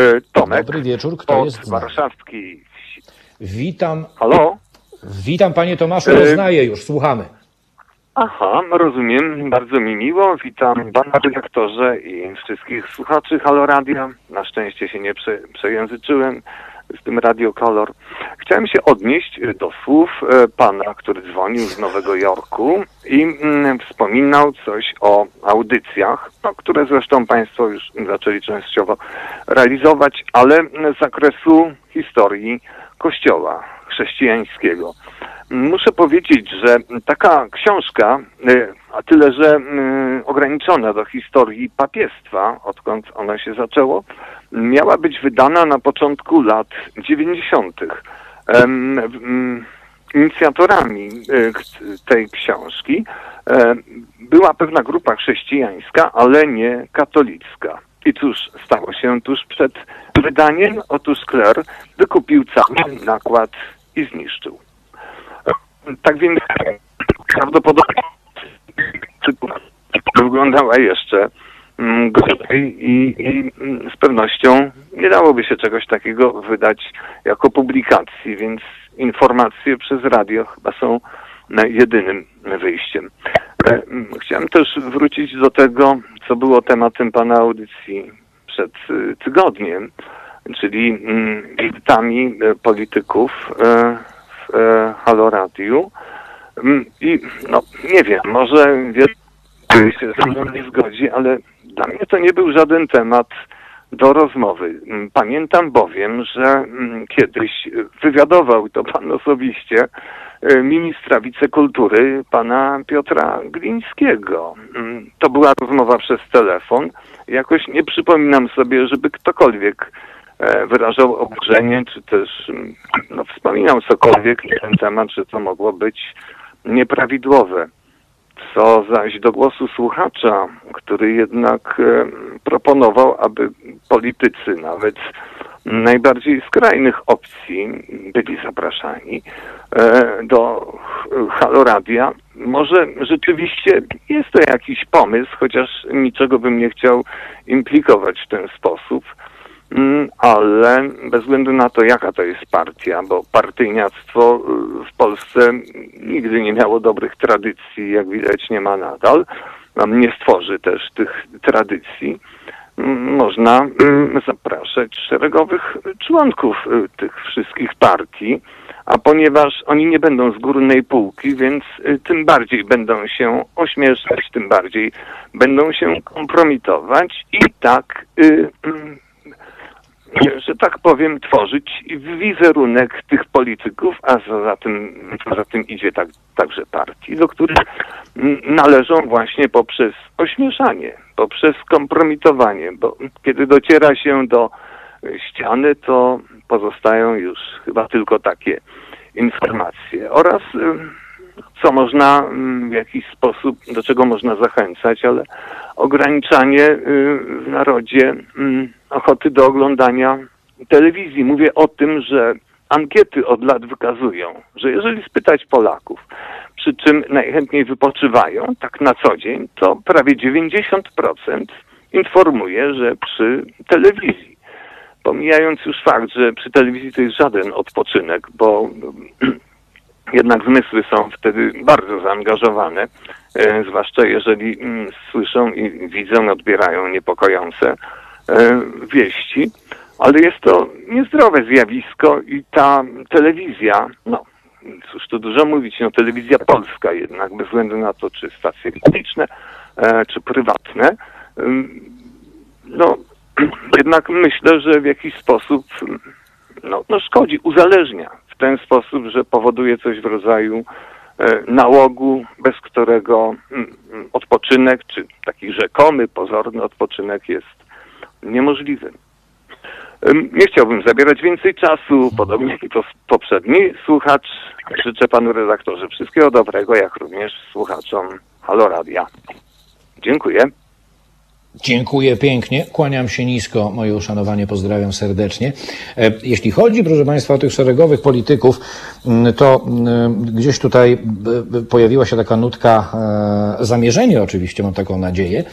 e, Tomek? Dobry wieczór, kto jest z nami? warszawskiej. wsi. Witam, Halo? witam panie Tomaszu, E, już, słuchamy. Aha, rozumiem. Bardzo mi miło. Witam pana redaktorze i wszystkich słuchaczy Halo Radia. Na szczęście się nie prze, przejęzyczyłem z tym Radio Color. Chciałem się odnieść do słów e, pana, który dzwonił z Nowego Jorku i mm, wspominał coś o audycjach, no, które zresztą państwo już zaczęli częściowo realizować, ale z zakresu historii Kościoła chrześcijańskiego. Muszę powiedzieć, że taka książka, y, a tyle, że y, ograniczona do historii papiestwa, odkąd ono się zaczęło, miała być wydana na początku lat 90. Em, mm, Inicjatorami y, tej książki e, była pewna grupa chrześcijańska, ale nie katolicka. I cóż stało się tuż przed wydaniem? Otóż Kler wykupił cały nakład i zniszczył. Tak więc prawdopodobnie wyglądała jeszcze mm, gorzej i, i mm, z pewnością nie dałoby się czegoś takiego wydać jako publikacji, więc informacje przez radio chyba są e, jedynym wyjściem. E, mm, Chciałem też wrócić do tego, co było tematem pana audycji przed y, tygodniem, czyli wizytami e, polityków e, Halo Radiu. Mm, I no, nie wiem, może wiele się ze mną nie zgodzi, ale dla mnie to nie był żaden temat do rozmowy. Mm, Pamiętam bowiem, że mm, kiedyś wywiadował to pan osobiście e, ministra wicekultury, pana Piotra Glińskiego. To była rozmowa przez telefon. Jakoś nie przypominam sobie, żeby ktokolwiek wyrażał oburzenie, czy też mm, no, wspominał cokolwiek na ten temat, że to mogło być nieprawidłowe. Co zaś do głosu słuchacza, który jednak e, proponował, aby politycy nawet najbardziej skrajnych opcji byli zapraszani e, do Haloradia. Może rzeczywiście jest to jakiś pomysł, chociaż niczego bym nie chciał implikować w ten sposób. Mm, ale bez względu na to, jaka to jest partia, bo partyjniactwo y, w Polsce nigdy nie miało dobrych tradycji, jak widać nie ma nadal, nie stworzy też tych tradycji, można mm, zapraszać szeregowych członków y, tych wszystkich partii, a ponieważ oni nie będą z górnej półki, więc y, tym bardziej będą się ośmieszać, tym bardziej będą się kompromitować i tak y, mm, że tak powiem, tworzyć wizerunek tych polityków, a za tym, za tym idzie tak, także partii, do których należą właśnie poprzez ośmieszanie, poprzez kompromitowanie, bo kiedy dociera się do ściany, to pozostają już chyba tylko takie informacje. Oraz ym, co można ym, w jakiś sposób, do czego można zachęcać, ale ograniczanie y, w narodzie ochoty do oglądania telewizji. Mówię o tym, że ankiety od lat wykazują, że jeżeli spytać Polaków, przy czym najchętniej wypoczywają, tak na co dzień, to prawie 90% informuje, że przy telewizji. Pomijając już fakt, że przy telewizji to jest żaden odpoczynek, bo jednak zmysły są wtedy bardzo zaangażowane, e, zwłaszcza jeżeli mm, słyszą i widzą, odbierają niepokojące wieści, ale jest to niezdrowe zjawisko i ta telewizja, no cóż tu dużo mówić, no telewizja polska jednak, bez względu na to, czy stacje publiczne, e, czy prywatne, ym, no jednak myślę, że w jakiś sposób no, no szkodzi, uzależnia w ten sposób, że powoduje coś w rodzaju e, nałogu, bez którego mm, mm, odpoczynek, czy taki rzekomy, pozorny odpoczynek jest niemożliwy. Ym, Nie chciałbym zabierać więcej czasu, podobnie jak i poprzedni słuchacz. Życzę panu redaktorze wszystkiego dobrego, jak również słuchaczom Halo Radia. Dziękuję. Dziękuję pięknie, kłaniam się nisko, moje uszanowanie, pozdrawiam serdecznie. E, Jeśli chodzi, proszę Państwa, o tych szeregowych polityków, mm, to mm, gdzieś tutaj b- b- pojawiła się taka nutka, e, zamierzenie oczywiście, mam taką nadzieję,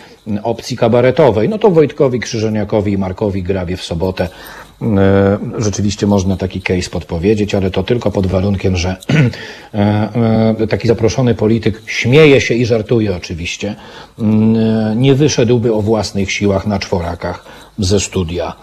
opcji kabaretowej. No to Wojtkowi Krzyżeniakowi i Markowi Grabie w sobotę E, Rzeczywiście można taki case podpowiedzieć, ale to tylko pod warunkiem, że e, e, taki zaproszony polityk śmieje się i żartuje oczywiście. Mm, e, Nie wyszedłby o własnych siłach na czworakach ze studia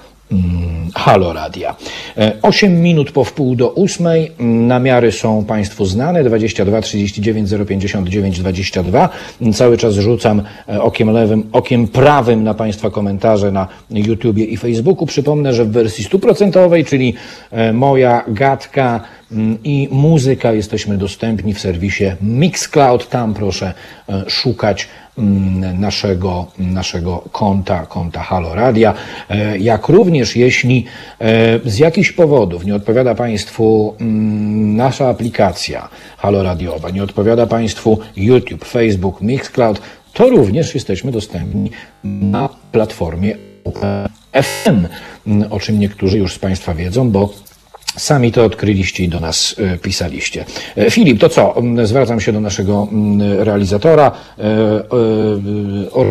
Halo Radia. E, 8 minut po wpół do ósmej. Mm, Namiary są Państwu znane. 22 39 059 22. Mm, Cały czas rzucam e, okiem lewym, okiem prawym na Państwa komentarze na YouTubie i Facebooku. Przypomnę, że w wersji stuprocentowej, czyli e, moja gadka mm, i muzyka jesteśmy dostępni w serwisie Mixcloud. Tam proszę e, szukać mm, naszego, naszego konta, konta Halo Radia. E, Jak również jeśli e, z jakichś powodów nie odpowiada Państwu mm, nasza aplikacja Halo Radiowa, nie odpowiada Państwu YouTube, Facebook, Mixcloud, to również jesteśmy dostępni na platformie FM, mm, o czym niektórzy już z Państwa wiedzą, bo Sami to odkryliście i do nas e, pisaliście. E, Filip, to co? Zwracam się do naszego realizatora. E, o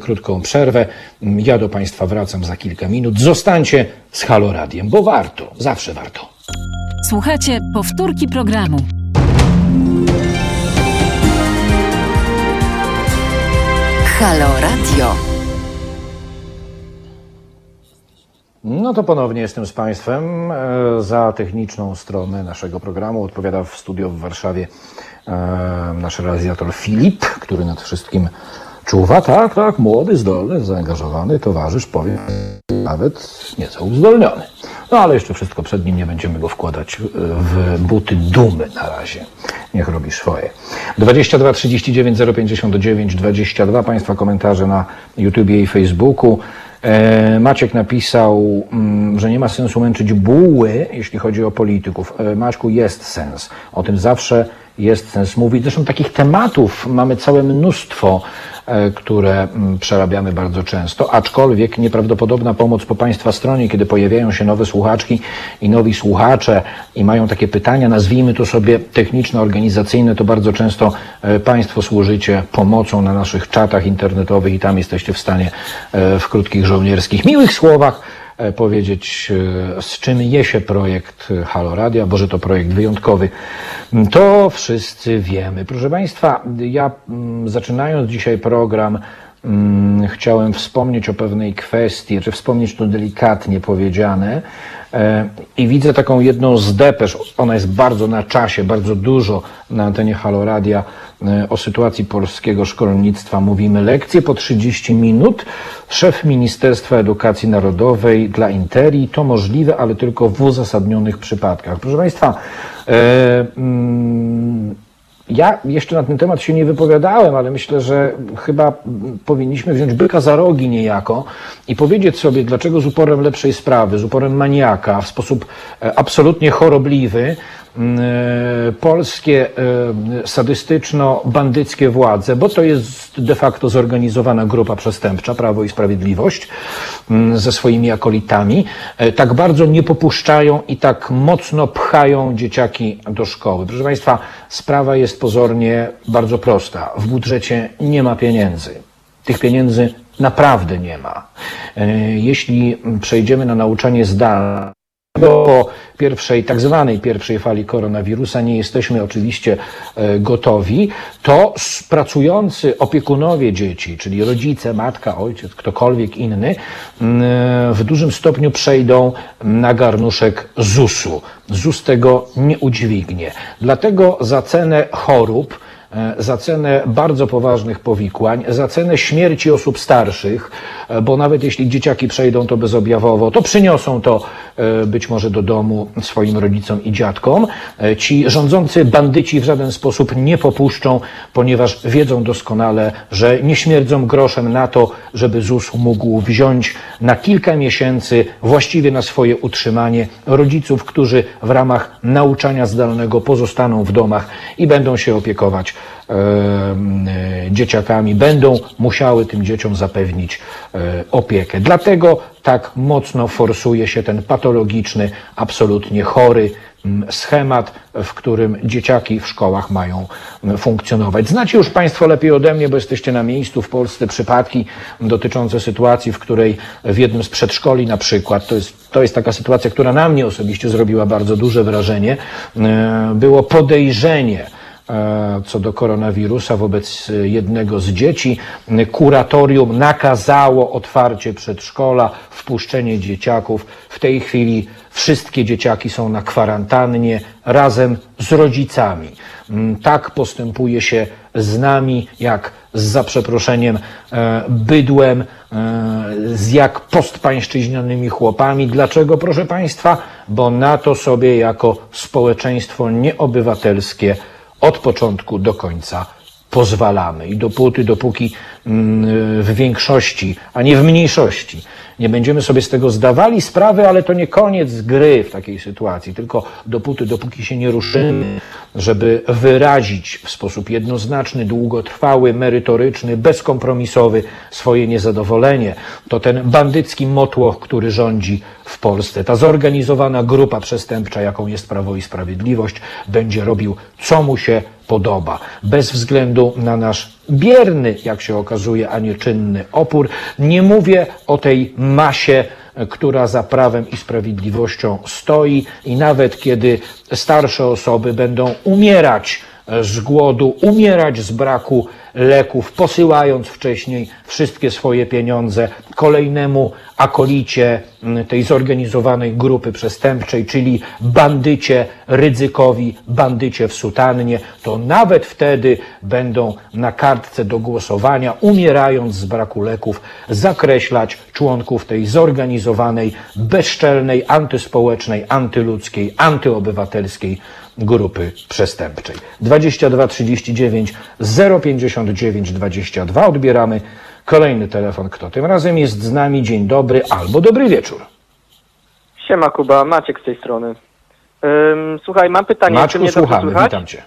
krótką przerwę. Ja do Państwa wracam za kilka minut. Zostańcie z Halo Radiem, bo warto, zawsze warto. Słuchajcie powtórki programu. Halo Radio. No to ponownie jestem z Państwem. E, Za techniczną stronę naszego programu odpowiada w studio w Warszawie e, nasz realizator Filip, który nad wszystkim czuwa. Tak, tak, młody, zdolny, zaangażowany towarzysz, powiem, nawet nieco uzdolniony. No ale jeszcze wszystko przed nim, nie będziemy go wkładać e, w buty dumy na razie. Niech robi swoje. 22 39 059 22 Państwa komentarze na YouTubie i Facebooku. E, Maciek napisał, mm, że nie ma sensu męczyć buły, jeśli chodzi o polityków. E, Maćku, jest sens. O tym zawsze jest sens mówić. Zresztą takich tematów mamy całe mnóstwo, e, które mm, przerabiamy bardzo często, aczkolwiek nieprawdopodobna pomoc po Państwa stronie, kiedy pojawiają się nowe słuchaczki i nowi słuchacze i mają takie pytania, nazwijmy to sobie techniczno-organizacyjne, to bardzo często e, Państwo służycie pomocą na naszych czatach internetowych i tam jesteście w stanie e, w krótkich żołnierskich, miłych słowach powiedzieć, e, z czym je się projekt e, Halo Radia, bo że to projekt wyjątkowy. To wszyscy wiemy. Proszę Państwa, ja mm, zaczynając dzisiaj program, mm, chciałem wspomnieć o pewnej kwestii, czy wspomnieć to delikatnie powiedziane. E, I widzę taką jedną z depesz, ona jest bardzo na czasie, bardzo dużo na antenie Halo Radia e, o sytuacji polskiego szkolnictwa. Mówimy lekcje po 30 minut. Szef Ministerstwa Edukacji Narodowej dla Interi. To możliwe, ale tylko w uzasadnionych przypadkach. Proszę Państwa, e, mm, ja jeszcze na ten temat się nie wypowiadałem, ale myślę, że chyba powinniśmy wziąć byka za rogi niejako i powiedzieć sobie, dlaczego z uporem lepszej sprawy, z uporem maniaka, w sposób e, absolutnie chorobliwy, polskie e, sadystyczno-bandyckie władze, bo to jest de facto zorganizowana grupa przestępcza, Prawo i Sprawiedliwość, mm, ze swoimi akolitami, e, tak bardzo nie popuszczają i tak mocno pchają dzieciaki do szkoły. Proszę Państwa, sprawa jest pozornie bardzo prosta. W budżecie nie ma pieniędzy. Tych pieniędzy naprawdę nie ma. E, Jeśli przejdziemy na nauczanie zdalne, po pierwszej, tak zwanej pierwszej fali koronawirusa nie jesteśmy oczywiście e, gotowi, to pracujący opiekunowie dzieci, czyli rodzice, matka, ojciec, ktokolwiek inny, w dużym stopniu przejdą na garnuszek ZUS-u. ZUS tego nie udźwignie. Dlatego za cenę chorób, e, za cenę bardzo poważnych powikłań, za cenę śmierci osób starszych, e, bo nawet jeśli dzieciaki przejdą to bezobjawowo, to przyniosą to być może do domu swoim rodzicom i dziadkom. E, Ci rządzący bandyci w żaden sposób nie popuszczą, ponieważ wiedzą doskonale, że nie śmierdzą groszem na to, żeby ZUS mógł wziąć na kilka miesięcy właściwie na swoje utrzymanie rodziców, którzy w ramach nauczania zdalnego pozostaną w domach i będą się opiekować e, e, dzieciakami, będą musiały tym dzieciom zapewnić e, opiekę. Dlatego tak mocno forsuje się ten patologiczny, absolutnie chory schemat, w którym dzieciaki w szkołach mają funkcjonować. Znacie już Państwo lepiej ode mnie, bo jesteście na miejscu w Polsce przypadki dotyczące sytuacji, w której w jednym z przedszkoli na przykład, to jest, to jest taka sytuacja, która na mnie osobiście zrobiła bardzo duże wrażenie, e, było podejrzenie, e, co do koronawirusa wobec e, jednego z dzieci. Kuratorium nakazało otwarcie przedszkola, wpuszczenie dzieciaków. W tej chwili wszystkie dzieciaki są na kwarantannie razem z rodzicami. Tak postępuje się z nami, jak z za przeproszeniem e, bydłem, e, z jak postpańszczyźnianymi chłopami. Dlaczego, proszę Państwa? Bo na to sobie jako społeczeństwo nieobywatelskie od początku do końca pozwalamy. I dopóty, dopóki mm, w większości, a nie w mniejszości, nie będziemy sobie z tego zdawali sprawy, ale to nie koniec gry w takiej sytuacji, tylko dopóty, dopóki się nie ruszymy, żeby wyrazić w sposób jednoznaczny, długotrwały, merytoryczny, bezkompromisowy swoje niezadowolenie, to ten bandycki motłoch, który rządzi w Polsce, ta zorganizowana grupa przestępcza, jaką jest Prawo i Sprawiedliwość, będzie robił, co mu się podoba, bez względu na nasz bierny, jak się okazuje, a nie czynny opór. Nie mówię o tej masie, która za prawem i sprawiedliwością stoi i nawet kiedy starsze osoby będą umierać z głodu, umierać z braku leków, posyłając wcześniej wszystkie swoje pieniądze kolejnemu akolicie m, tej zorganizowanej grupy przestępczej, czyli bandycie Rydzykowi, bandycie w sutannie, to nawet wtedy będą na kartce do głosowania, umierając z braku leków, zakreślać członków tej zorganizowanej, bezczelnej, antyspołecznej, antyludzkiej, antyobywatelskiej grupy przestępczej. 22 39 059 22 odbieramy kolejny telefon. Kto tym razem jest z nami? Dzień dobry albo dobry wieczór. Siema Kuba, Maciek z tej strony. Ym, słuchaj, mam pytanie, czy Maczku, mnie dobrze słuchamy, słychać? witam cię.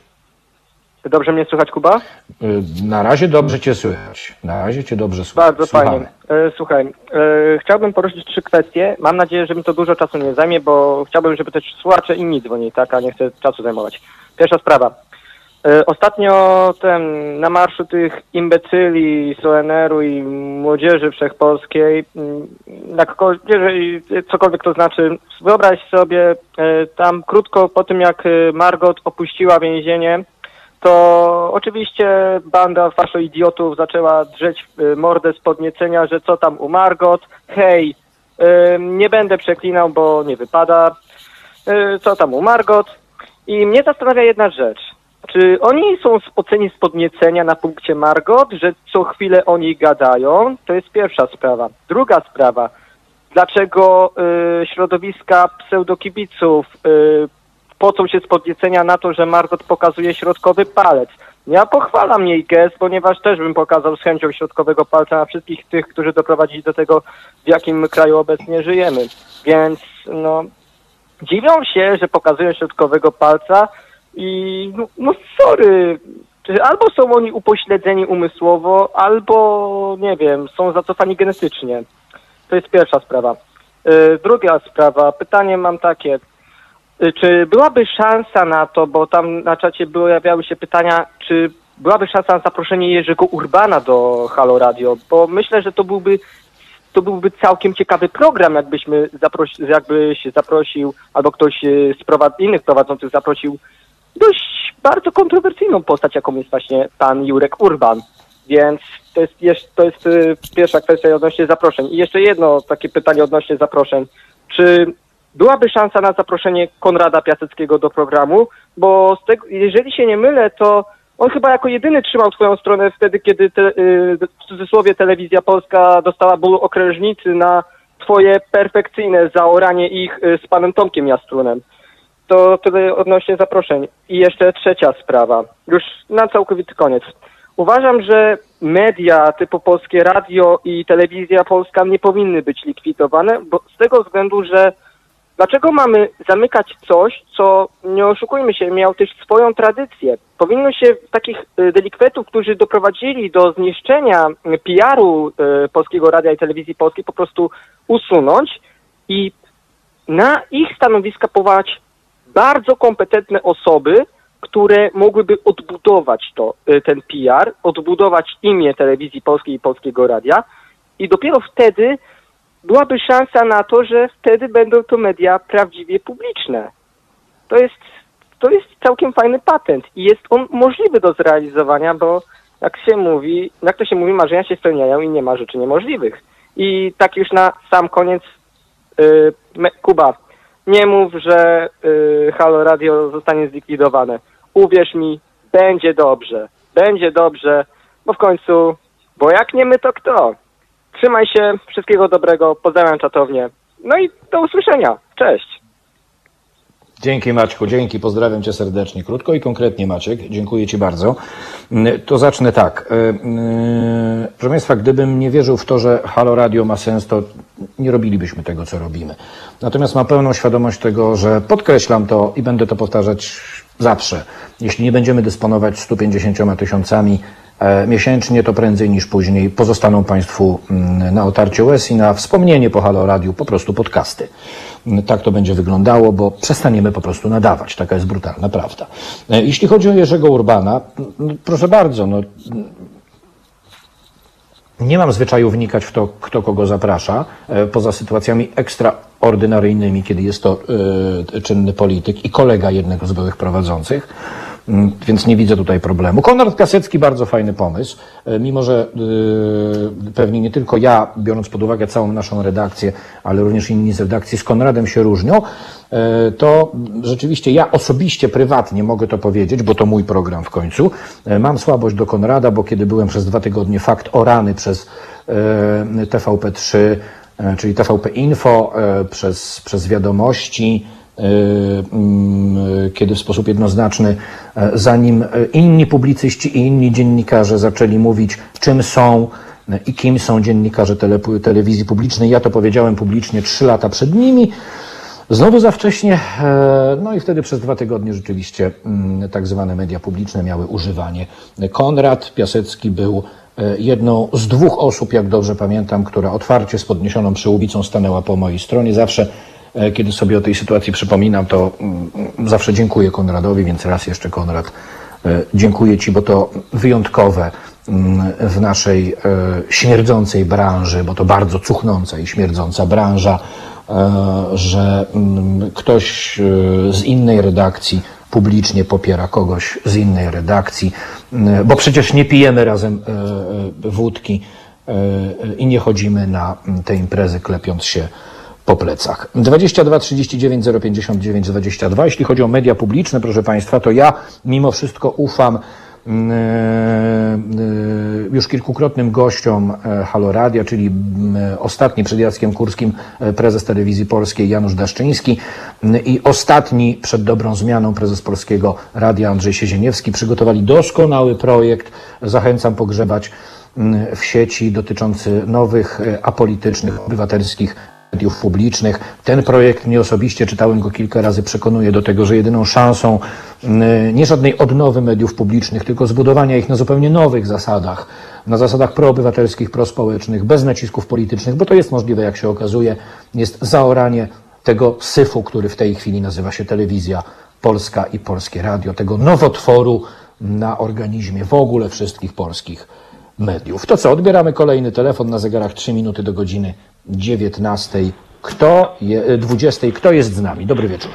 Dobrze mnie słychać, Kuba? Y, Na razie dobrze cię słychać. Na razie cię dobrze słychać. Bardzo fajnie. E, Słuchaj, e, chciałbym poruszyć trzy kwestie. Mam nadzieję, że mi to dużo czasu nie zajmie, bo chciałbym, żeby też słuchacze inni dzwonili, tak, a nie chcę czasu zajmować. Pierwsza sprawa. E, Ostatnio ten, na marszu tych imbecyli z ONR-u i młodzieży wszechpolskiej, jakkolwiek, jeżeli cokolwiek to znaczy, wyobraź sobie, e, tam krótko po tym jak e, Margot opuściła więzienie, to oczywiście banda faszo idiotów zaczęła drzeć mordę z podniecenia, że co tam u Margot, hej, nie będę przeklinał, bo nie wypada, co tam u Margot. I mnie zastanawia jedna rzecz. Czy oni są oceni z podniecenia na punkcie Margot, że co chwilę oni gadają? To jest pierwsza sprawa. Druga sprawa. Dlaczego y, środowiska pseudokibiców y, pocą się z podniecenia na to, że Margot pokazuje środkowy palec? Ja pochwalam jej gest, ponieważ też bym pokazał z chęcią środkowego palca na wszystkich tych, którzy doprowadzili do tego, w jakim kraju obecnie żyjemy. Więc no, dziwią się, że pokazują środkowego palca i no, no sorry, albo są oni upośledzeni umysłowo, albo nie wiem, są zacofani genetycznie. To jest pierwsza sprawa. Y, Druga sprawa, pytanie mam takie. Y, Czy byłaby szansa na to, bo tam na czacie pojawiały się pytania, czy byłaby szansa na zaproszenie Jerzego Urbana do Halo Radio? Bo myślę, że to byłby to byłby całkiem ciekawy program, jakbyśmy zaprosi, jakbyś zaprosił, albo ktoś z prowad- innych prowadzących zaprosił dość bardzo kontrowersyjną postać, jaką jest właśnie pan Jurek Urban. Więc to jest, to jest y, pierwsza kwestia odnośnie zaproszeń. I jeszcze jedno takie pytanie odnośnie zaproszeń. Czy byłaby szansa na zaproszenie Konrada Piaseckiego do programu? Bo tego, jeżeli się nie mylę, to on chyba jako jedyny trzymał twoją stronę wtedy, kiedy te, y, w cudzysłowie telewizja polska dostała ból okrężnicy na twoje perfekcyjne zaoranie ich y, z panem Tomkiem Jastrunem. To tyle odnośnie zaproszeń. I jeszcze trzecia sprawa, już na całkowity koniec. Uważam, że media typu Polskie Radio i Telewizja Polska nie powinny być likwidowane, bo z tego względu, że dlaczego mamy zamykać coś, co, nie oszukujmy się, miał też swoją tradycję. Powinno się takich y, delikwentów, którzy doprowadzili do zniszczenia PR-u y, Polskiego Radia i Telewizji Polskiej po prostu usunąć i na ich stanowiska powołać bardzo kompetentne osoby, które mogłyby odbudować to, y, ten PR, odbudować imię telewizji polskiej i polskiego radia i dopiero wtedy byłaby szansa na to, że wtedy będą to media prawdziwie publiczne. To jest, to jest całkiem fajny patent i jest on możliwy do zrealizowania, bo jak się mówi, jak to się mówi, marzenia się spełniają i nie ma rzeczy niemożliwych. I tak już na sam koniec, y, me- Kuba, nie mów, że y, Halo Radio zostanie zlikwidowane. Uwierz mi, będzie dobrze. Będzie dobrze, bo w końcu, bo jak nie my, to kto? Trzymaj się, wszystkiego dobrego, pozdrawiam czatownię. No i do usłyszenia. Cześć. Dzięki Maćku, dzięki, pozdrawiam Cię serdecznie. Krótko i konkretnie Maciek, dziękuję Ci bardzo. Mm, To zacznę tak. Y, y, Proszę Państwa, gdybym nie wierzył w to, że Halo Radio ma sens, to nie robilibyśmy tego, co robimy. Natomiast mam pełną świadomość tego, że podkreślam to i będę to powtarzać zawsze. Jeśli nie będziemy dysponować 150 tysiącami e, miesięcznie, to prędzej niż później pozostaną Państwu mm, na otarciu łez i na wspomnienie po Halo Radiu po prostu podcasty. Mm, Tak to będzie wyglądało, bo przestaniemy po prostu nadawać. Taka jest brutalna prawda. E, Jeśli chodzi o Jerzego Urbana, proszę bardzo, no, nie mam zwyczaju wnikać w to, kto kogo zaprasza, e, poza sytuacjami ekstraordynaryjnymi, kiedy jest to e, czynny polityk i kolega jednego z byłych prowadzących, więc nie widzę tutaj problemu. Konrad Kasecki, bardzo fajny pomysł, e, mimo że pewnie nie tylko ja, biorąc pod uwagę całą naszą redakcję, ale również inni z redakcji z Konradem się różnią, to rzeczywiście ja osobiście, prywatnie mogę to powiedzieć, bo to mój program w końcu. E, Mam słabość do Konrada, bo kiedy byłem przez dwa tygodnie fakt orany przez e, TVP3, e, czyli TVP Info, e, przez, przez wiadomości, e, mm, kiedy w sposób jednoznaczny, e, zanim e, inni publicyści i inni dziennikarze zaczęli mówić, czym są e, i kim są dziennikarze tele, telewizji publicznej, ja to powiedziałem publicznie trzy lata przed nimi. Znowu za wcześnie, e, no i wtedy przez dwa tygodnie rzeczywiście mm, tak zwane media publiczne miały używanie. Konrad Piasecki był e, jedną z dwóch osób, jak dobrze pamiętam, która otwarcie z podniesioną przyłbicą stanęła po mojej stronie. Zawsze, e, kiedy sobie o tej sytuacji przypominam, to mm, zawsze dziękuję Konradowi, więc raz jeszcze Konrad Dziękuję Ci, bo to wyjątkowe mm, w naszej śmierdzącej branży, bo to bardzo cuchnąca i śmierdząca branża, że mm, ktoś e, z innej redakcji publicznie popiera kogoś z innej redakcji, mm, bo przecież nie pijemy razem e, e, wódki e, e, i nie chodzimy na mm, te imprezy klepiąc się po plecach. 22 39 059 22. Jeśli chodzi o media publiczne, proszę Państwa, to ja mimo wszystko ufam e, e, już kilkukrotnym gościom e, Halo Radia, czyli ostatni przed Jackiem Kurskim e, prezes telewizji polskiej Janusz Daszczyński i ostatni przed dobrą zmianą prezes polskiego radia Andrzej Siezieniewski przygotowali doskonały projekt. Zachęcam pogrzebać w sieci dotyczący nowych, e, apolitycznych, obywatelskich mediów publicznych. Ten projekt mnie osobiście, czytałem go kilka razy, przekonuje do tego, że jedyną szansą mm, nie żadnej odnowy mediów publicznych, tylko zbudowania ich na zupełnie nowych zasadach, na zasadach proobywatelskich, prospołecznych, bez nacisków politycznych, bo to jest możliwe, jak się okazuje, jest zaoranie tego syfu, który w tej chwili nazywa się telewizja polska i polskie radio, tego nowotworu na organizmie w ogóle wszystkich polskich mediów. To co, odbieramy kolejny telefon na zegarach 3 minuty do godziny 19. Kto je, 20. Kto jest z nami? Dobry wieczór.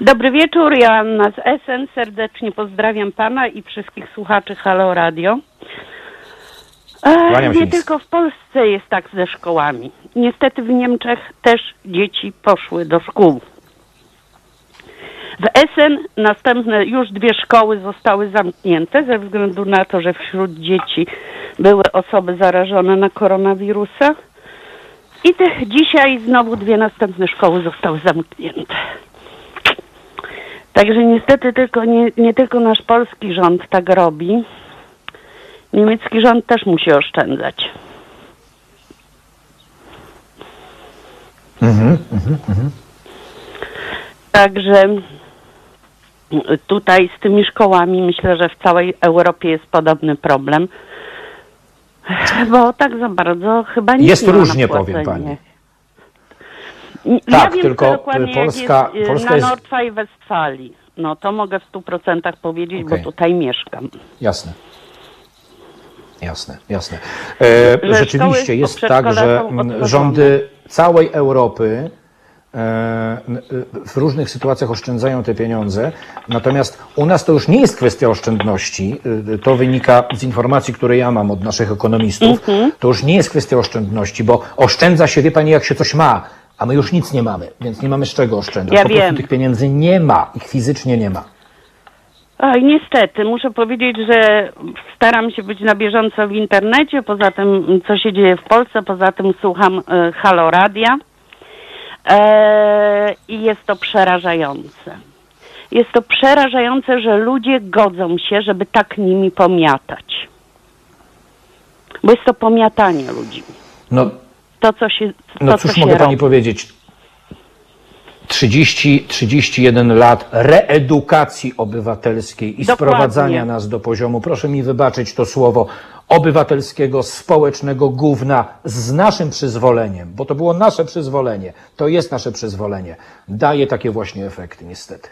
Dobry wieczór, Joanna z Essen. Serdecznie pozdrawiam pana i wszystkich słuchaczy Halo Radio. E, nie tylko w Polsce jest tak ze szkołami. Niestety w Niemczech też dzieci poszły do szkół. W Essen następne już dwie szkoły zostały zamknięte ze względu na to, że wśród dzieci były osoby zarażone na koronawirusa. I te, dzisiaj znowu dwie następne szkoły zostały zamknięte. Także niestety tylko, nie, nie tylko nasz polski rząd tak robi. Niemiecki rząd też musi oszczędzać. Także tutaj z tymi szkołami myślę, że w całej Europie jest podobny problem. Bo tak za bardzo chyba nie Jest różnie, powiem pani. N- Tak, ja wiem tylko, y, Polska- jest, y, Polska na jest- Nordfaj Westfalii. No to mogę w stu procentach powiedzieć, Okej. bo tutaj mieszkam. Jasne. Jasne, jasne. E, rzeczywiście jest tak, że rządy całej Europy w różnych sytuacjach oszczędzają te pieniądze, natomiast u nas to już nie jest kwestia oszczędności. Y, To wynika z informacji, które ja mam od naszych ekonomistów. Mhm. To już nie jest kwestia oszczędności, bo oszczędza się, wie pani, jak się coś ma, a my już nic nie mamy, więc nie mamy z czego oszczędzać. Ja po prostu wiem. tych pieniędzy nie ma, ich fizycznie nie ma. Oj, niestety, muszę powiedzieć, że staram się być na bieżąco w internecie, poza tym, co się dzieje w Polsce, poza tym słucham e, Halo Radia e, i jest to przerażające. Jest to przerażające, że ludzie godzą się, żeby tak nimi pomiatać. Bo jest to pomiatanie ludzi. No, To, co się, to, No co cóż się mogę robi. pani powiedzieć? 30, 31 lat reedukacji obywatelskiej i Dokładnie. sprowadzania nas do poziomu, proszę mi wybaczyć to słowo, obywatelskiego, społecznego gówna z naszym przyzwoleniem, bo to było nasze przyzwolenie, to jest nasze przyzwolenie, daje takie właśnie efekty niestety.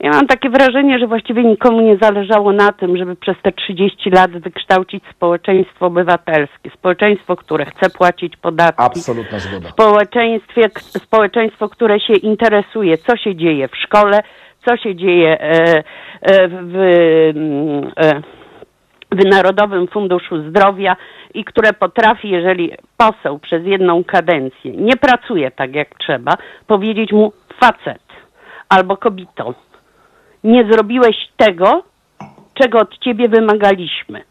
Ja mam takie wrażenie, że właściwie nikomu nie zależało na tym, żeby przez te 30 lat wykształcić społeczeństwo obywatelskie. Społeczeństwo, które chce płacić podatki. Absolutna zgoda. Społeczeństwie, społeczeństwo, które się interesuje, co się dzieje w szkole, co się dzieje e, e, w, mm, e, w Narodowym Funduszu Zdrowia i które potrafi, jeżeli poseł przez jedną kadencję nie pracuje tak jak trzeba, powiedzieć mu facet albo kobito, nie zrobiłeś tego, czego od ciebie wymagaliśmy.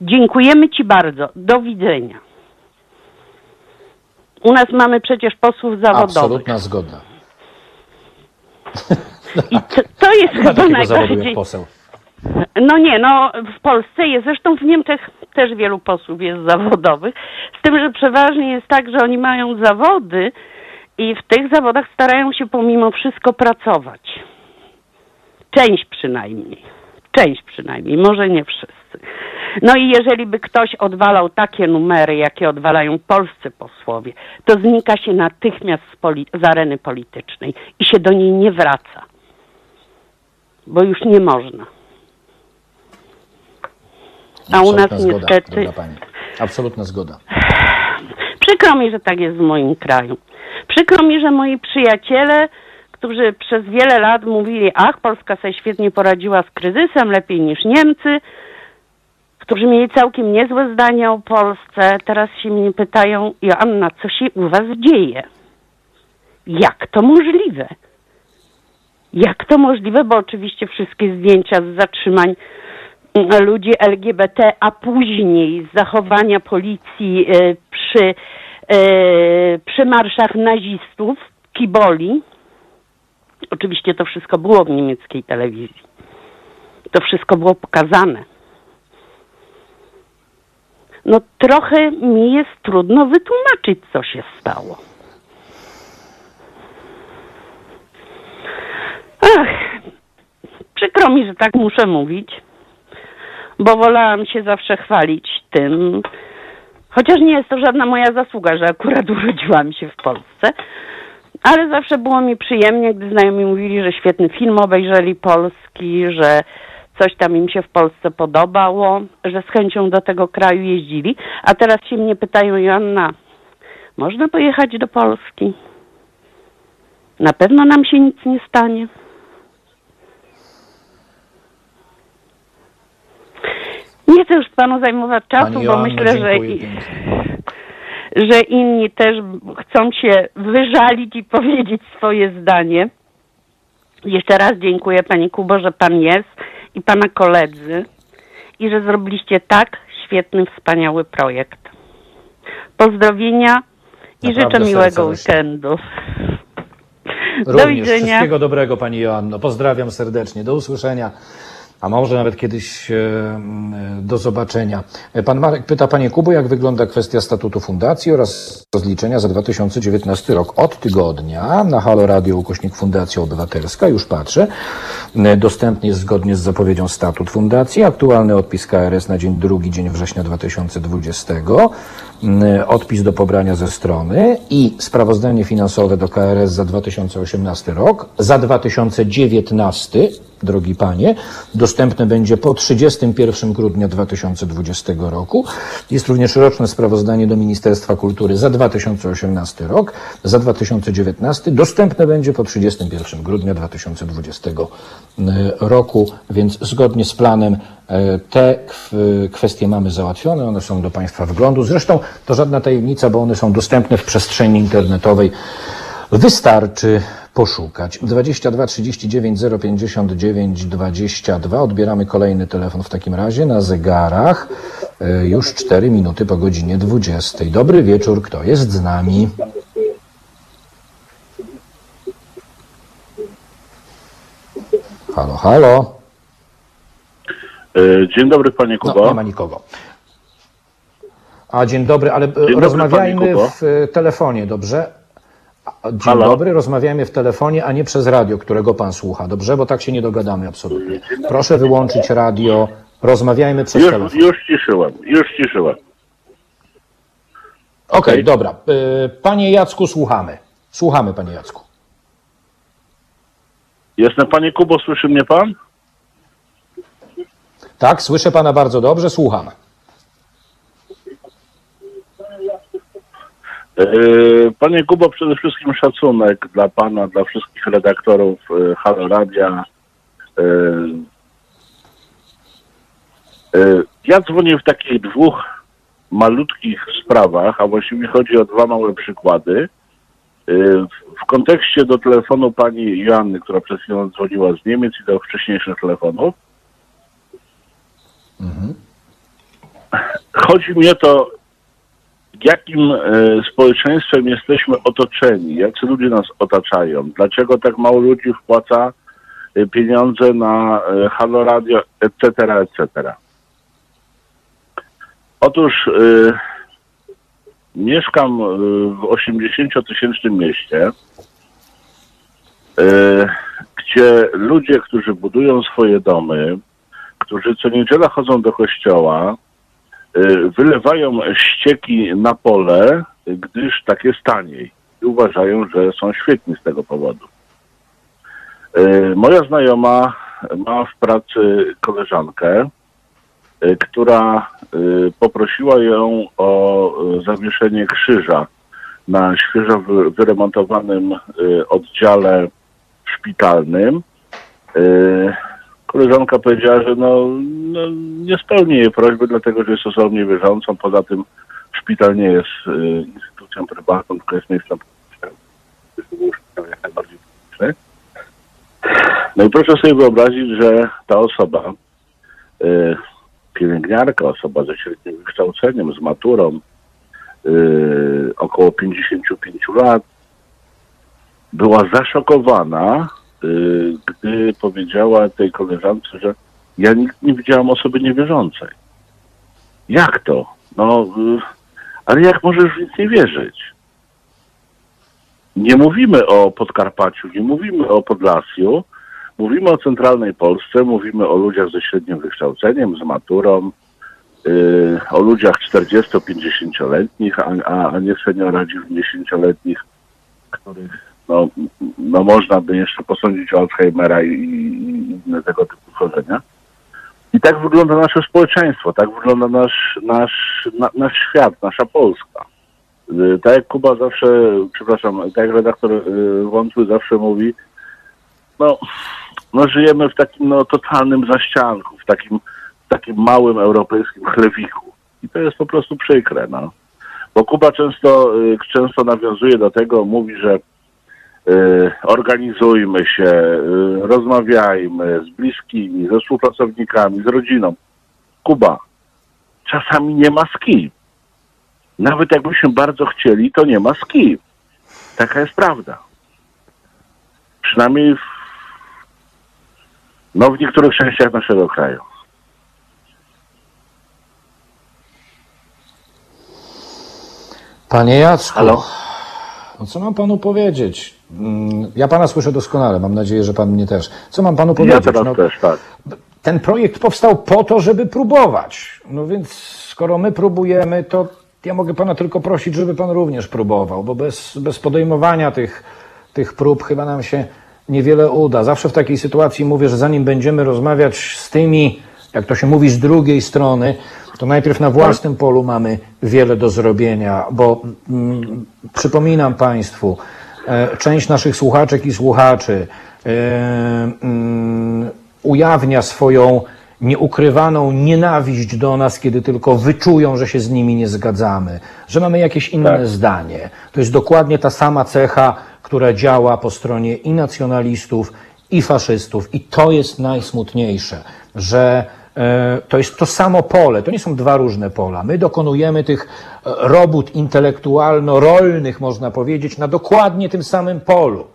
Dziękujemy ci bardzo. Do widzenia. U nas mamy przecież posłów zawodowych. Absolutna zgoda. I to, to jest Nie chyba najbardziej... poseł. No nie, no w Polsce jest, zresztą w Niemczech też wielu posłów jest zawodowych, z tym, że przeważnie jest tak, że oni mają zawody i w tych zawodach starają się pomimo wszystko pracować. Część przynajmniej. Część przynajmniej, może nie wszyscy. No i jeżeli by ktoś odwalał takie numery, jakie odwalają polscy posłowie, to znika się natychmiast z, poli- z areny politycznej i się do niej nie wraca. bo już nie można. A u nas niestety. Absolutna zgoda. Przykro mi, że tak jest w moim kraju. Przykro mi, że moi przyjaciele, którzy przez wiele lat mówili, ach, Polska sobie świetnie poradziła z kryzysem, lepiej niż Niemcy, którzy mieli całkiem niezłe zdania o Polsce, teraz się mnie pytają, Joanna, co się u was dzieje? Jak to możliwe? Jak to możliwe? Bo oczywiście wszystkie zdjęcia z zatrzymań mm, ludzi LGBT, a później z zachowania policji e, przy, przy marszach nazistów, kiboli. Oczywiście to wszystko było w niemieckiej telewizji. To wszystko było pokazane. No trochę mi jest trudno wytłumaczyć, co się stało. Ach, przykro mi, że tak muszę mówić, bo wolałam się zawsze chwalić tym, chociaż nie jest to żadna moja zasługa, że akurat urodziłam się w Polsce, ale zawsze było mi przyjemnie, gdy znajomi mówili, że świetny film obejrzeli polski, że coś tam im się w Polsce podobało, że z chęcią do tego kraju jeździli. A teraz się mnie pytają, Joanna, można pojechać do Polski? Na pewno nam się nic nie stanie. Nie chcę już panu zajmować czasu, Pani bo Joanno, myślę, że, i, że inni też chcą się wyżalić i powiedzieć swoje zdanie. Jeszcze raz dziękuję Pani Kubo, że Pan jest i Pana koledzy i że zrobiliście tak świetny, wspaniały projekt. Pozdrowienia i Naprawdę życzę miłego weekendu. Do Również widzenia. wszystkiego dobrego Pani Joanno. Pozdrawiam serdecznie. Do usłyszenia. A może nawet kiedyś e, m, do zobaczenia. E, Pan Marek pyta Panie Kubo, jak wygląda kwestia statutu fundacji oraz rozliczenia za 2019 rok. Od tygodnia na Halo Radio ukośnik Fundacja Obywatelska, już patrzę, e, dostępny jest zgodnie z zapowiedzią statut fundacji, aktualny odpis KRS na dzień 2 dzień września 2020, m, odpis do pobrania ze strony i sprawozdanie finansowe do KRS za 2018 rok, za 2019 drogi panie, dostępne będzie po 31 grudnia 2020 roku. Jest również roczne sprawozdanie do Ministerstwa Kultury za 2018 rok, za 2019 dostępne będzie po 31 grudnia 2020 roku, więc zgodnie z planem e, te kw- kwestie mamy załatwione, one są do Państwa wglądu. Zresztą to żadna tajemnica, bo one są dostępne w przestrzeni internetowej. Wystarczy poszukać. 22 39 059 22. Odbieramy kolejny telefon w takim razie na zegarach. E, Już 4 minuty po godzinie 20. Dobry wieczór, kto jest z nami? Halo, halo. E, Dzień dobry panie No, Kubo. nie ma nikogo. A dzień dobry, ale e, dobry, rozmawiajmy Kubo. w telefonie, dobrze? Dzień Halo? dobry, rozmawiajmy w telefonie, a nie przez radio, którego pan słucha, dobrze? Bo tak się nie dogadamy absolutnie. Proszę wyłączyć radio, rozmawiajmy przez Już, telefon. już ciszyłem, już ciszyłem. Okej, okej. dobra. E, Panie Jacku, słuchamy. Słuchamy, panie Jacku. Jestem panie Kubo, słyszy mnie pan? Tak, słyszę pana bardzo dobrze, słucham. Panie Kubo, przede wszystkim szacunek dla pana, dla wszystkich redaktorów e, Halo Radia. E, e, Ja dzwonię w takich dwóch malutkich sprawach, a właściwie chodzi o dwa małe przykłady. E, w- kontekście do telefonu pani Joanny, która przed chwilą dzwoniła z Niemiec i do wcześniejszych telefonów. Chodzi mi o to, jakim e, społeczeństwem jesteśmy otoczeni, jacy ludzie nas otaczają, dlaczego tak mało ludzi wpłaca e, pieniądze na e, Halo Radio, etc., etc. Otóż mieszkam w 80-tysięcznym mieście, gdzie ludzie, którzy budują swoje domy, którzy co niedziela chodzą do kościoła, wylewają ścieki na pole, gdyż tak jest taniej. I uważają, że są świetni z tego powodu. Y, Moja znajoma ma w pracy koleżankę, y, która y, poprosiła ją o y, zawieszenie krzyża na świeżo wy- wyremontowanym y, oddziale szpitalnym. Koleżanka powiedziała, że no, no, nie spełni jej prośby, dlatego że jest osobą niewierzącą. Poza tym szpital nie jest y, instytucją prywatną, tylko jest miejscem publicznym. Jak najbardziej publiczny. No i proszę sobie wyobrazić, że ta osoba, y, pielęgniarka, osoba ze średnim wykształceniem, z maturą, y, około 55 lat, była zaszokowana, gdy powiedziała tej koleżance, że ja nigdy nie widziałam osoby niewierzącej. Jak to? No, y, ale jak możesz w nic nie wierzyć? Nie mówimy o Podkarpaciu, nie mówimy o Podlasiu, mówimy o centralnej Polsce, mówimy o ludziach ze średnim wykształceniem, z maturą, y, o ludziach 40-50-letnich, a, a, a nie seniora 90-letnich, których no, no można by jeszcze posądzić o Alzheimera i, i inne tego typu schorzenia. I tak wygląda nasze społeczeństwo, tak wygląda nasz, nasz, na, nasz świat, nasza Polska. Y, Tak jak Kuba zawsze, przepraszam, tak jak redaktor y, Wątły zawsze mówi, no, no żyjemy w takim no, totalnym zaścianku, w takim, w takim małym europejskim chlewiku. I to jest po prostu przykre, no. Bo Kuba często, y, często nawiązuje do tego, mówi, że organizujmy się, y, rozmawiajmy z bliskimi, ze współpracownikami, z rodziną. Kuba, czasami nie ma z kim. Nawet jakbyśmy bardzo chcieli, to nie ma z kim. Taka jest prawda. Przynajmniej w, no, w niektórych częściach naszego kraju. Panie Jacku, Halo? no co mam panu powiedzieć? Mm, Ja pana słyszę doskonale, mam nadzieję, że pan mnie też. Co mam panu Ja powiedzieć? teraz No, też, tak. ten projekt powstał po to, żeby próbować. No więc skoro my próbujemy, to ja mogę pana tylko prosić, żeby pan również próbował, bo bez, bez podejmowania tych, tych prób chyba nam się niewiele uda. Zawsze w takiej sytuacji mówię, że zanim będziemy rozmawiać z tymi, jak to się mówi, z drugiej strony, to najpierw na własnym polu mamy wiele do zrobienia, bo mm, przypominam Państwu, część naszych słuchaczek i słuchaczy e, mm, ujawnia swoją nieukrywaną nienawiść do nas, kiedy tylko wyczują, że się z nimi nie zgadzamy, że mamy jakieś inne Tak. zdanie. To jest dokładnie ta sama cecha, która działa po stronie i nacjonalistów, i faszystów. I to jest najsmutniejsze, że e, to jest to samo pole, to nie są dwa różne pola. My dokonujemy tych e, robót intelektualno-rolnych, można powiedzieć, na dokładnie tym samym polu.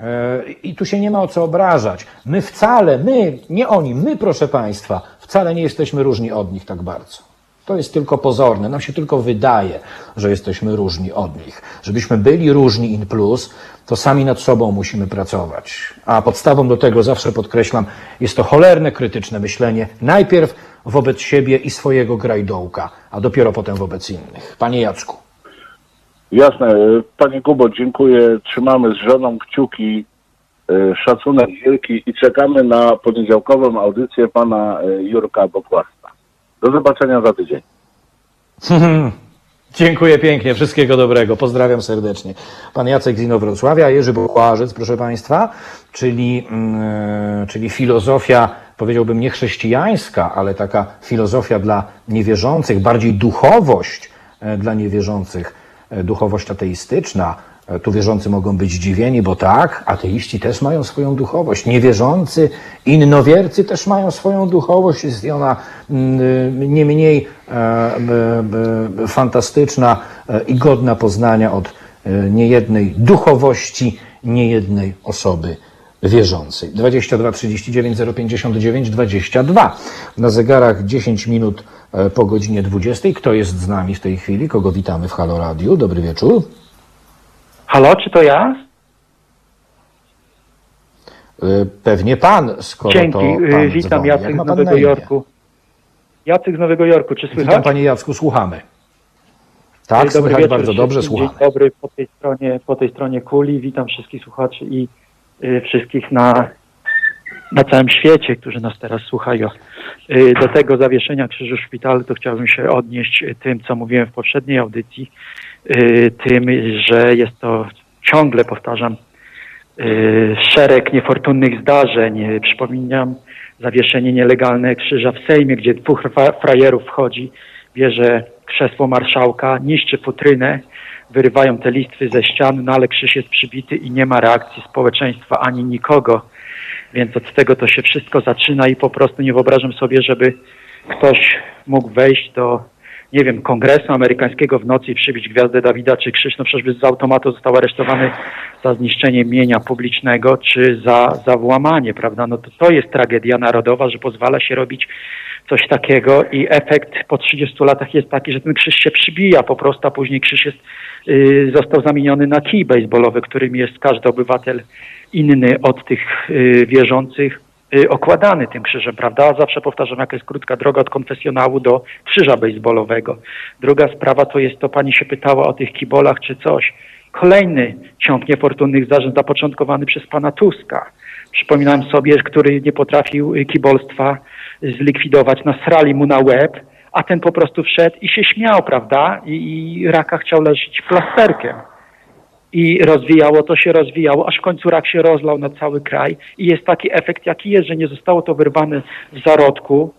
E, I tu się nie ma o co obrażać. My wcale, my, nie oni, my, proszę Państwa, wcale nie jesteśmy różni od nich tak bardzo. To jest tylko pozorne. Nam się tylko wydaje, że jesteśmy różni od nich. Żebyśmy byli różni in plus, to sami nad sobą musimy pracować. A podstawą do tego, zawsze podkreślam, jest to cholerne, krytyczne myślenie. Najpierw wobec siebie i swojego grajdołka, a dopiero potem wobec innych. Panie Jacku. Jasne. Panie Kubo, dziękuję. Trzymamy z żoną kciuki. e, Szacunek wielki i czekamy na poniedziałkową audycję pana e, Jurka Bokłasta. Do zobaczenia za tydzień. Dziękuję pięknie, wszystkiego dobrego, pozdrawiam serdecznie. Pan Jacek z Inowrocławia, Jerzy Bukłażec, proszę Państwa, czyli, mm, czyli filozofia, powiedziałbym nie chrześcijańska, ale taka filozofia dla niewierzących, bardziej duchowość e, dla niewierzących, e, duchowość ateistyczna. E, Tu wierzący mogą być zdziwieni, bo tak, ateiści też mają swoją duchowość. Niewierzący, innowiercy też mają swoją duchowość. Jest ona mm, nie mniej e, fantastyczna e, i godna poznania od niejednej duchowości, niejednej osoby wierzącej. 22 39 059 22. Na zegarach 10 minut po godzinie 20. Kto jest z nami w tej chwili? Kogo witamy w Halo Radiu? Dobry wieczór. Halo, czy to ja? E, Pewnie pan, skoro Dzięki, to y, pan witam dzwoni. Jak Jacek ma z pan Nowego imię? Jorku. Jacek z Nowego Jorku, czy Witam słychać? panie Jacku, słuchamy. Tak, Dobry słychać wieczór bardzo dobrze, wszystkim. słuchamy. Dzień dobry po tej stronie, po tej stronie kuli. Witam wszystkich słuchaczy i y, wszystkich na na całym świecie, którzy nas teraz słuchają. Y, Do tego zawieszenia krzyżu szpitalu to chciałbym się odnieść y, tym, co mówiłem w poprzedniej audycji, y, tym, że jest to ciągle, powtarzam, y, szereg niefortunnych zdarzeń. Y, Przypominam zawieszenie nielegalne krzyża w Sejmie, gdzie dwóch fra- frajerów wchodzi, bierze krzesło marszałka, niszczy futrynę, wyrywają te listwy ze ścian, no ale krzyż jest przybity i nie ma reakcji społeczeństwa ani nikogo. Więc od tego to się wszystko zaczyna i po prostu nie wyobrażam sobie, żeby ktoś mógł wejść do, nie wiem, kongresu amerykańskiego w nocy i przybić gwiazdę Dawida czy krzyż. No przecież z automatu został aresztowany za zniszczenie mienia publicznego czy za, za włamanie, prawda? No to, to jest tragedia narodowa, że pozwala się robić coś takiego i efekt po 30 latach jest taki, że ten krzyż się przybija po prostu, a później krzyż jest, y, został zamieniony na kij baseballowy, którym jest każdy obywatel inny od tych y, wierzących okładany tym krzyżem, prawda? Zawsze powtarzam, jaka jest krótka droga od konfesjonału do krzyża baseballowego. Druga sprawa to jest to, pani się pytała o tych kibolach czy coś. Kolejny ciąg niefortunnych zdarzeń zapoczątkowany przez pana Tuska. Przypominam sobie, który nie potrafił y, kibolstwa zlikwidować, nasrali mu na łeb, a ten po prostu wszedł i się śmiał, prawda? I, i raka chciał leżeć plasterkiem i rozwijało to się, rozwijało, aż w końcu rak się rozlał na cały kraj i jest taki efekt, jaki jest, że nie zostało to wyrwane w zarodku,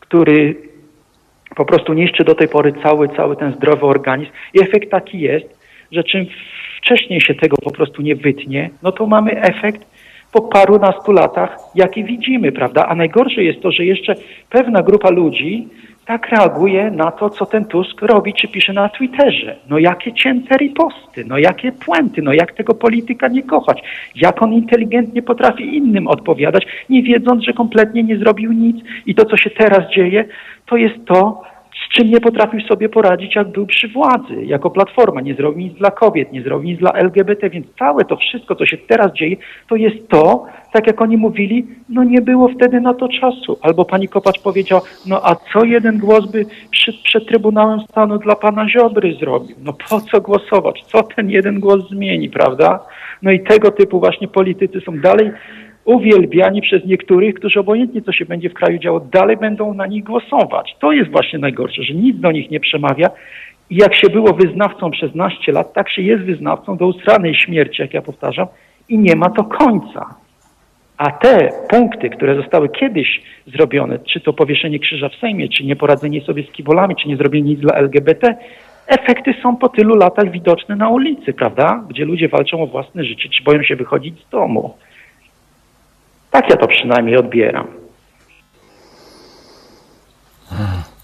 który po prostu niszczy do tej pory cały, cały ten zdrowy organizm i efekt taki jest, że czym wcześniej się tego po prostu nie wytnie, no to mamy efekt po parunastu latach, jaki widzimy, prawda? A najgorsze jest to, że jeszcze pewna grupa ludzi tak reaguje na to, co ten Tusk robi, czy pisze na Twitterze. No jakie cięte riposty, no jakie puenty, no jak tego polityka nie kochać, jak on inteligentnie potrafi innym odpowiadać, nie wiedząc, że kompletnie nie zrobił nic i to, co się teraz dzieje, to jest to, czym nie potrafił sobie poradzić, jak był przy władzy, jako platforma. Nie zrobił nic dla kobiet, nie zrobił nic dla LGBT, więc całe to wszystko, co się teraz dzieje, to jest to, tak jak oni mówili, no nie było wtedy na to czasu. Albo pani Kopacz powiedział, no a co jeden głos by przed, przed Trybunałem Stanu dla pana Ziobry zrobił? No po co głosować? Co ten jeden głos zmieni, prawda? No i tego typu właśnie politycy są dalej uwielbiani przez niektórych, którzy obojętnie co się będzie w kraju działo, dalej będą na nich głosować. To jest właśnie najgorsze, że nic do nich nie przemawia i jak się było wyznawcą przez naście lat, tak się jest wyznawcą do usranej śmierci, jak ja powtarzam, i nie ma to końca. A te punkty, które zostały kiedyś zrobione, czy to powieszenie krzyża w Sejmie, czy nieporadzenie sobie z kibolami, czy nie zrobienie nic dla LGBT, efekty są po tylu latach widoczne na ulicy, prawda? Gdzie ludzie walczą o własne życie, czy boją się wychodzić z domu. Tak ja to przynajmniej odbieram.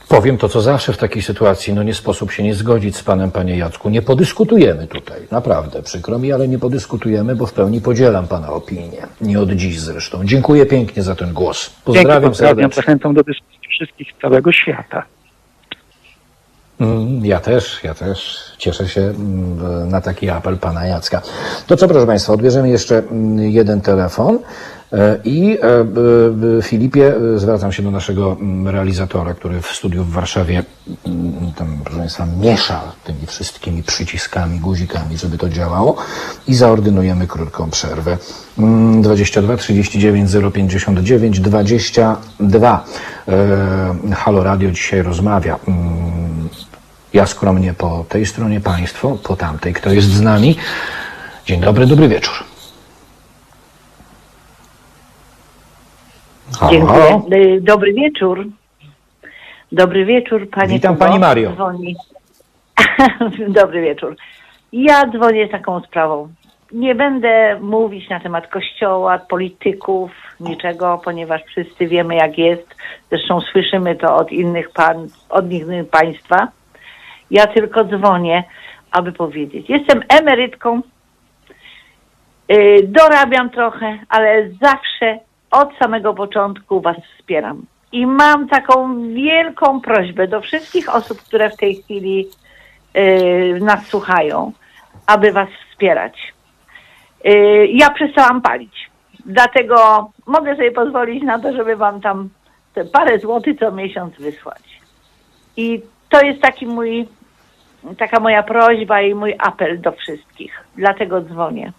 Powiem to, co zawsze w takiej sytuacji, no nie sposób się nie zgodzić z panem, panie Jacku. Nie podyskutujemy tutaj, naprawdę, przykro mi, ale nie podyskutujemy, bo w pełni podzielam pana opinię. Nie od dziś zresztą. Dziękuję pięknie za ten głos. Pozdrawiam Dzięki, pozdrawiam, serdecznie. zachęcam do dyskusji wszystkich z całego świata. Mm, Ja też, ja też cieszę się mm, na taki apel pana Jacka. To co, proszę Państwa, odbierzemy jeszcze mm, jeden telefon i e, e, Filipie, e, zwracam się do naszego mm, realizatora, który w studiu w Warszawie mm, tam, proszę Państwa, miesza tymi wszystkimi przyciskami, guzikami, żeby to działało i zaordynujemy krótką przerwę. Mm, 22 39 059 22. E, Halo Radio dzisiaj rozmawia. Mm, ja skromnie po tej stronie, Państwo po tamtej. Kto jest z nami? Dzień dobry, dobry wieczór. Halo, Dziękuję. Y, Dobry wieczór. Dobry wieczór, panie Witam, Kubo. pani Mario. Dzwoni. Dobry wieczór. Ja dzwonię z taką sprawą. Nie będę mówić na temat kościoła, polityków, niczego, ponieważ wszyscy wiemy jak jest. Zresztą słyszymy to od innych pan, od innych państwa. Ja tylko dzwonię, aby powiedzieć. Jestem emerytką, y, dorabiam trochę, ale zawsze od samego początku Was wspieram. I mam taką wielką prośbę do wszystkich osób, które w tej chwili y, nas słuchają, aby Was wspierać. Y, ja przestałam palić, dlatego mogę sobie pozwolić na to, żeby Wam tam te parę złotych co miesiąc wysłać. I to jest taki mój, taka moja prośba i mój apel do wszystkich. Dlatego dzwonię.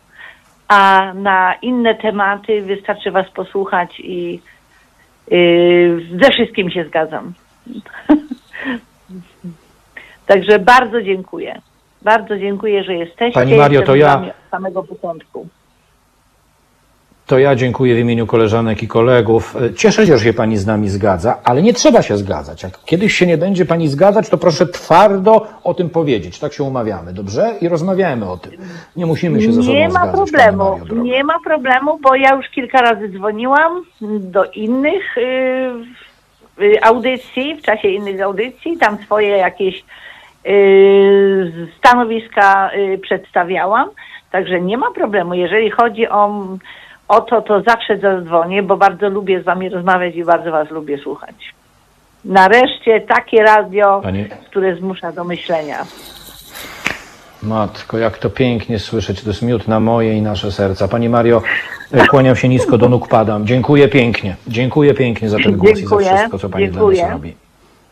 A na inne tematy wystarczy Was posłuchać i yy, ze wszystkim się zgadzam. Także bardzo dziękuję. Bardzo dziękuję, że jesteście. Pani Mario, Jestem to ja- samego początku. To ja dziękuję w imieniu koleżanek i kolegów. E, Cieszę się, że się pani z nami zgadza, ale nie trzeba się zgadzać. Jak kiedyś się nie będzie pani zgadzać, to proszę twardo o tym powiedzieć. Tak się umawiamy, dobrze? I rozmawiamy o tym. Nie musimy się ze sobą Nie ma zgadzać. pani problemu, Mario, nie ma problemu, bo ja już kilka razy dzwoniłam do innych y, y, audycji, w czasie innych audycji, tam swoje jakieś y, stanowiska y, przedstawiałam, także nie ma problemu. Jeżeli chodzi o, o to, to zawsze zadzwonię, bo bardzo lubię z wami rozmawiać i bardzo was lubię słuchać. Nareszcie takie radio, Pani- które zmusza do myślenia. Matko, jak to pięknie słyszeć. To jest miód na moje i nasze serca. Pani Mario, e, kłaniam się nisko, do nóg padam. Dziękuję pięknie. Dziękuję pięknie za ten głos i za wszystko, co Pani dziękuję. dla nas robi.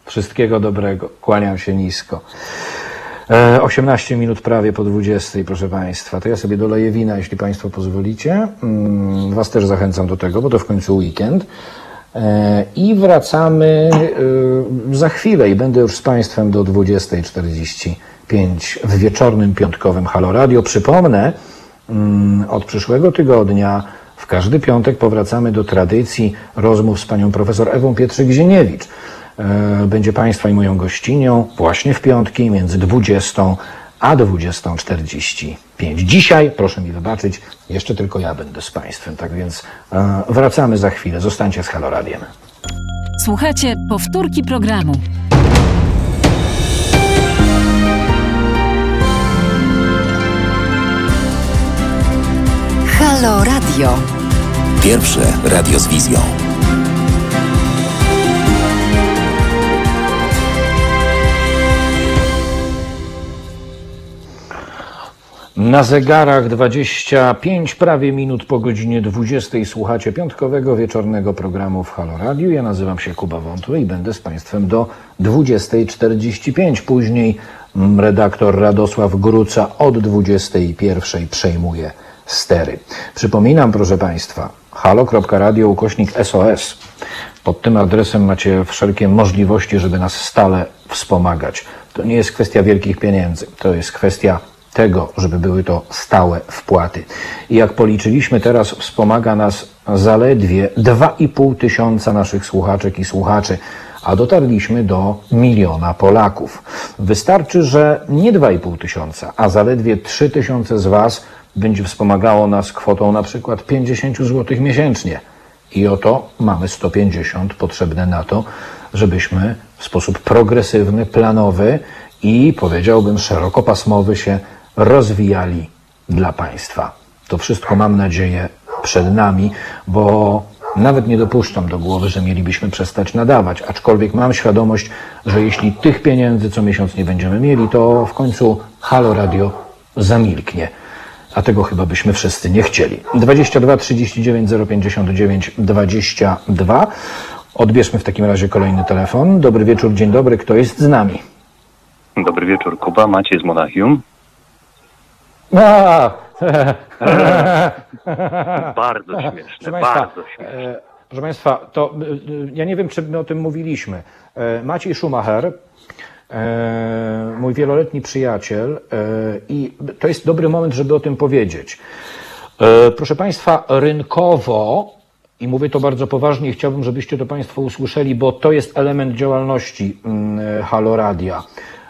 Wszystkiego dobrego. Kłaniam się nisko. E, 18 minut prawie po 20, proszę Państwa. To ja sobie doleję wina, jeśli Państwo pozwolicie. Mm, Was też zachęcam do tego, bo to w końcu weekend. E, I wracamy e, za chwilę i będę już z Państwem do 20.45 w wieczornym piątkowym Halo Radio. Przypomnę, mm, od przyszłego tygodnia w każdy piątek powracamy do tradycji rozmów z panią profesor Ewą Pietrzyk-Zieniewicz. E, Będzie Państwa i moją gościnią właśnie w piątki między 20 a 20.45. Dzisiaj, proszę mi wybaczyć, jeszcze tylko ja będę z Państwem, tak więc e, wracamy za chwilę. Zostańcie z Halo Radiem. Słuchajcie powtórki programu. Halo Radio. Pierwsze radio z wizją. Na zegarach 25 prawie minut po godzinie 20 słuchacie piątkowego wieczornego programu w Halo Radio. Ja nazywam się Kuba Wątły i będę z Państwem do 20.45. Później redaktor Radosław Gruca od 21.00 przejmuje stery. Przypominam, proszę Państwa, halo.radio ukośnik SOS. Pod tym adresem macie wszelkie możliwości, żeby nas stale wspomagać. To nie jest kwestia wielkich pieniędzy, to jest kwestia tego, żeby były to stałe wpłaty. I jak policzyliśmy teraz, wspomaga nas zaledwie 2,5 tysiąca naszych słuchaczek i słuchaczy, a dotarliśmy do miliona Polaków. Wystarczy, że nie 2,5 tysiąca, a zaledwie 3 tysiące z Was będzie wspomagało nas kwotą na przykład 50 zł miesięcznie. I oto mamy 150 potrzebne na to, żebyśmy w sposób progresywny, planowy i powiedziałbym szerokopasmowy się rozwijali dla Państwa. To wszystko mam nadzieję przed nami, bo nawet nie dopuszczam do głowy, że mielibyśmy przestać nadawać, aczkolwiek mam świadomość, że jeśli tych pieniędzy co miesiąc nie będziemy mieli, to w końcu Halo Radio zamilknie. A tego chyba byśmy wszyscy nie chcieli. 22 39 059 22. Odbierzmy w takim razie kolejny telefon. Dobry wieczór, dzień dobry. Kto jest z nami? Dobry wieczór, Kuba. Maciej z Monachium. A! Bardzo śmieszne, Państwa, bardzo śmieszne. e, proszę Państwa, to e, e, ja nie wiem, czy my o tym mówiliśmy. E, Maciej Schumacher, e, mój wieloletni przyjaciel, e, i to jest dobry moment, żeby o tym powiedzieć. E, Proszę Państwa, rynkowo, i mówię to bardzo poważnie, chciałbym, żebyście to Państwo usłyszeli, bo to jest element działalności mm, Halo Radia.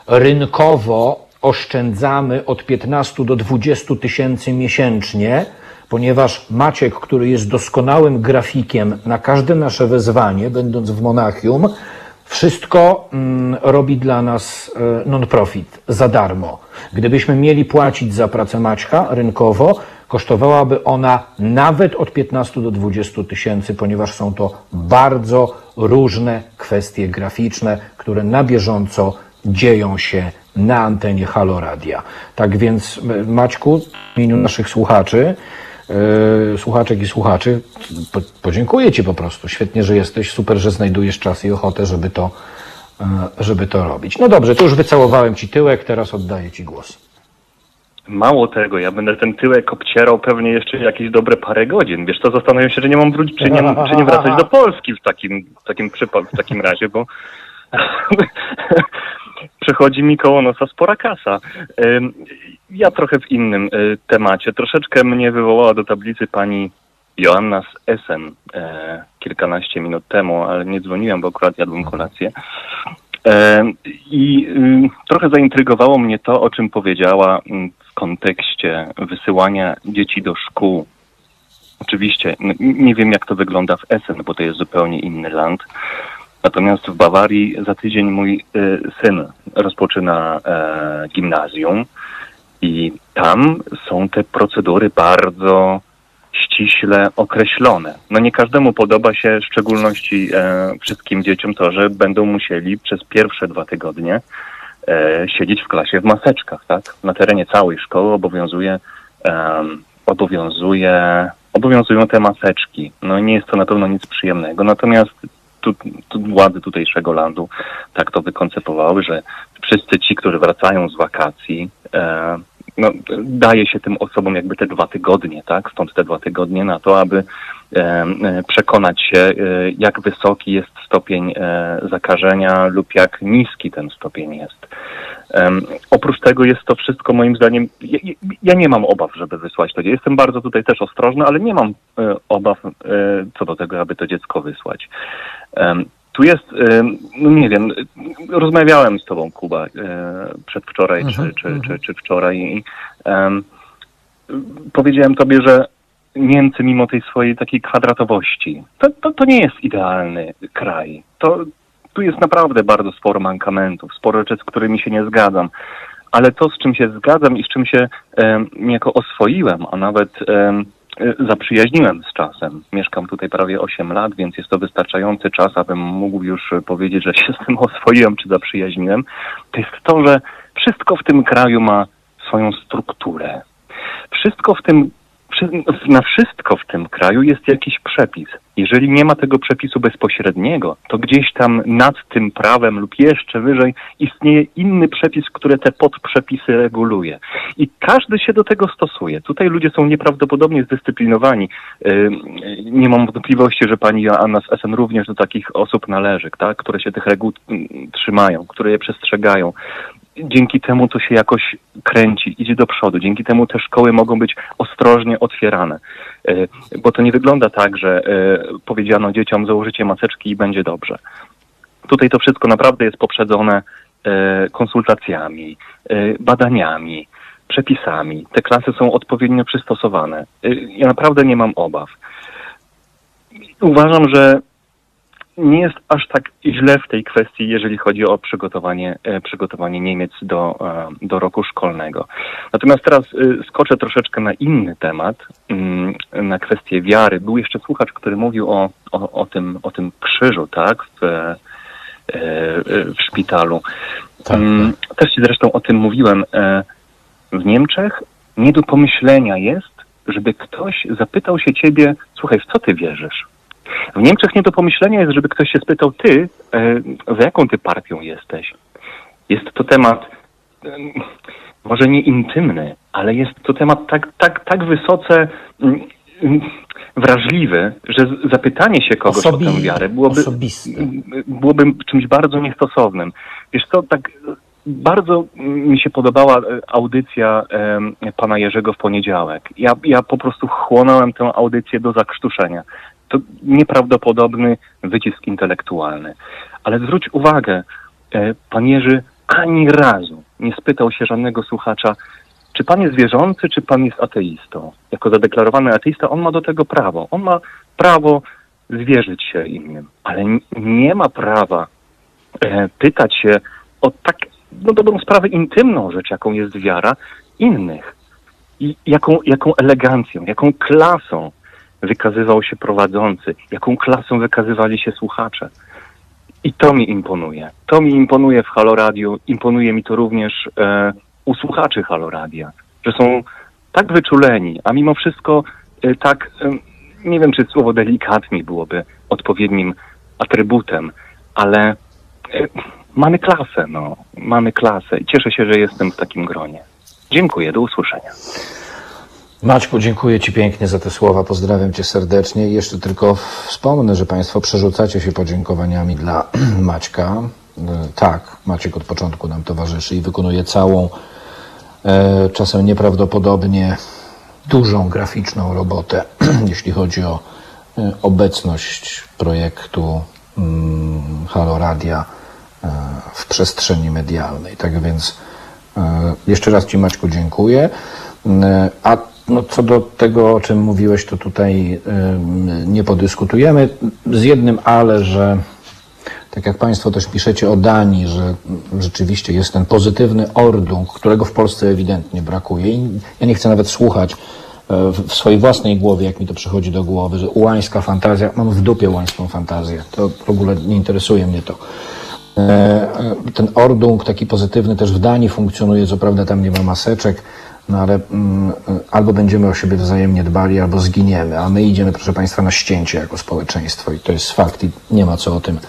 Rynkowo oszczędzamy od 15 do 20 tysięcy miesięcznie, ponieważ Maciek, który jest doskonałym grafikiem na każde nasze wezwanie, będąc w Monachium, wszystko mm, robi dla nas e, non-profit za darmo. Gdybyśmy mieli płacić za pracę Maćka rynkowo, kosztowałaby ona nawet od 15 do 20 tysięcy, ponieważ są to bardzo różne kwestie graficzne, które na bieżąco dzieją się na antenie Halo Radia. Tak więc, Maćku, w imieniu naszych słuchaczy, e, słuchaczek i słuchaczy, po, podziękuję Ci po prostu. Świetnie, że jesteś, super, że znajdujesz czas i ochotę, żeby to, e, żeby to robić. No dobrze, to już wycałowałem Ci tyłek, teraz oddaję Ci głos. Mało tego, ja będę ten tyłek obcierał pewnie jeszcze jakieś dobre parę godzin. Wiesz co, zastanawiam się, czy nie mam wrócić, czy nie, czy nie wracać do Polski w takim, w takim przypadku, w takim razie, bo przechodzi mi koło nosa spora kasa. Ja trochę w innym y, temacie. Troszeczkę mnie wywołała do tablicy pani Joanna z Essen e, kilkanaście minut temu, ale nie dzwoniłem, bo akurat jadłem kolację. E, I y, trochę zaintrygowało mnie to, o czym powiedziała mm, w kontekście wysyłania dzieci do szkół. Oczywiście nie wiem, jak to wygląda w Essen, bo to jest zupełnie inny land. Natomiast w Bawarii za tydzień mój y, syn rozpoczyna e, gimnazjum i tam są te procedury bardzo ściśle określone. No nie każdemu podoba się, w szczególności e, wszystkim dzieciom, to, że będą musieli przez pierwsze dwa tygodnie e, siedzieć w klasie w maseczkach, tak? Na terenie całej szkoły obowiązuje, obowiązuje, obowiązują te maseczki. No nie jest to na pewno nic przyjemnego. Natomiast tu, tu władze tutejszego landu tak to wykoncepowały, że wszyscy ci, którzy wracają z wakacji, e, no, daje się tym osobom jakby te dwa tygodnie, tak? Stąd te dwa tygodnie na to, aby e, przekonać się, e, jak wysoki jest stopień e, zakażenia lub jak niski ten stopień jest. Oprócz tego jest to wszystko moim zdaniem, ja, ja nie mam obaw, żeby wysłać to dziecko. Jestem bardzo tutaj też ostrożny, ale nie mam e, obaw e, co do tego, aby to dziecko wysłać. Tu jest, em, no nie wiem, rozmawiałem z tobą, Kuba, e, przedwczoraj Mhm, czy, czy, czy, czy wczoraj i em, powiedziałem tobie, że Niemcy mimo tej swojej takiej kwadratowości, to, to, to nie jest idealny kraj. To, tu jest naprawdę bardzo sporo mankamentów, sporo rzeczy, z którymi się nie zgadzam. Ale to, z czym się zgadzam i z czym się em, niejako oswoiłem, a nawet e, zaprzyjaźniłem z czasem. Mieszkam tutaj prawie 8 lat, więc jest to wystarczający czas, abym mógł już e, powiedzieć, że się z tym oswoiłem czy zaprzyjaźniłem. To jest to, że wszystko w tym kraju ma swoją strukturę. Wszystko w tym, na wszystko w tym kraju jest jakiś przepis. Jeżeli nie ma tego przepisu bezpośredniego, to gdzieś tam nad tym prawem lub jeszcze wyżej istnieje inny przepis, który te podprzepisy reguluje. I każdy się do tego stosuje. Tutaj ludzie są nieprawdopodobnie zdyscyplinowani. Ym, Nie mam wątpliwości, że pani Joanna z SN również do takich osób należy, tak? które się tych reguł mm, trzymają, które je przestrzegają dzięki temu to się jakoś kręci, idzie do przodu. Dzięki temu te szkoły mogą być ostrożnie otwierane. E, Bo to nie wygląda tak, że e, powiedziano dzieciom założycie maseczki i będzie dobrze. Tutaj to wszystko naprawdę jest poprzedzone e, konsultacjami, badaniami, przepisami. Te klasy są odpowiednio przystosowane. Ja naprawdę nie mam obaw. Uważam, że nie jest aż tak źle w tej kwestii, jeżeli chodzi o przygotowanie, e, przygotowanie Niemiec do, e, do roku szkolnego. Natomiast teraz e, skoczę troszeczkę na inny temat, mm, na kwestię wiary. Był jeszcze słuchacz, który mówił o, o, o, tym, o tym krzyżu, tak, w, w szpitalu. Mm, Też ci zresztą o tym mówiłem. W Niemczech nie do pomyślenia jest, żeby ktoś zapytał się ciebie, słuchaj, w co ty wierzysz? W Niemczech nie do pomyślenia jest, żeby ktoś się spytał, ty, e, za jaką ty partią jesteś? Jest to temat em, może nie intymny, ale jest to temat tak, tak, tak wysoce mm, mm, wrażliwy, że zapytanie się kogoś Osobi- o tę wiarę byłoby, m, byłoby czymś bardzo niestosownym. Wiesz co, tak bardzo mi się podobała e, audycja pana Jerzego w poniedziałek. Ja, ja po prostu chłonąłem tę audycję do zakrztuszenia. To nieprawdopodobny wycisk intelektualny. Ale zwróć uwagę, e, pan Jerzy ani razu nie spytał się żadnego słuchacza, czy pan jest wierzący, czy pan jest ateistą. Jako zadeklarowany ateista, on ma do tego prawo. On ma prawo zwierzyć się innym, ale nie ma prawa e, pytać się o tak, no dobrą sprawę, intymną rzecz, jaką jest wiara, innych. I jaką, jaką elegancją, jaką klasą wykazywał się prowadzący, jaką klasą wykazywali się słuchacze. I to mi imponuje. To mi imponuje w Halo Radio, imponuje mi to również e, u słuchaczy Halo Radia, że są tak wyczuleni, a mimo wszystko e, tak, e, nie wiem czy słowo delikatni byłoby odpowiednim atrybutem, ale e, mamy klasę, no, mamy klasę i cieszę się, że jestem w takim gronie. Dziękuję, do usłyszenia. Maćku, dziękuję Ci pięknie za te słowa, pozdrawiam Cię serdecznie. I jeszcze tylko wspomnę, że Państwo przerzucacie się podziękowaniami dla Maćka. E, Tak, Maciek od początku nam towarzyszy i wykonuje całą, e, czasem nieprawdopodobnie dużą graficzną robotę, jeśli chodzi o e, obecność projektu mm, Halo Radia w przestrzeni medialnej. Tak więc jeszcze raz Ci Maćku dziękuję. A no, co do tego, o czym mówiłeś, to tutaj em, nie podyskutujemy. Z jednym ale, że tak jak Państwo też piszecie o Danii, że rzeczywiście jest ten pozytywny ordung, którego w Polsce ewidentnie brakuje. I ja nie chcę nawet słuchać e, w w swojej własnej głowie, jak mi to przychodzi do głowy, że ułańska fantazja, mam w dupie ułańską fantazję. To w ogóle nie interesuje mnie to. E, e, Ten ordung taki pozytywny też w Danii funkcjonuje, co prawda tam nie ma maseczek, no ale mm, albo będziemy o siebie wzajemnie dbali, albo zginiemy, a my idziemy, proszę Państwa, na ścięcie jako społeczeństwo i to jest fakt i nie ma co o tym,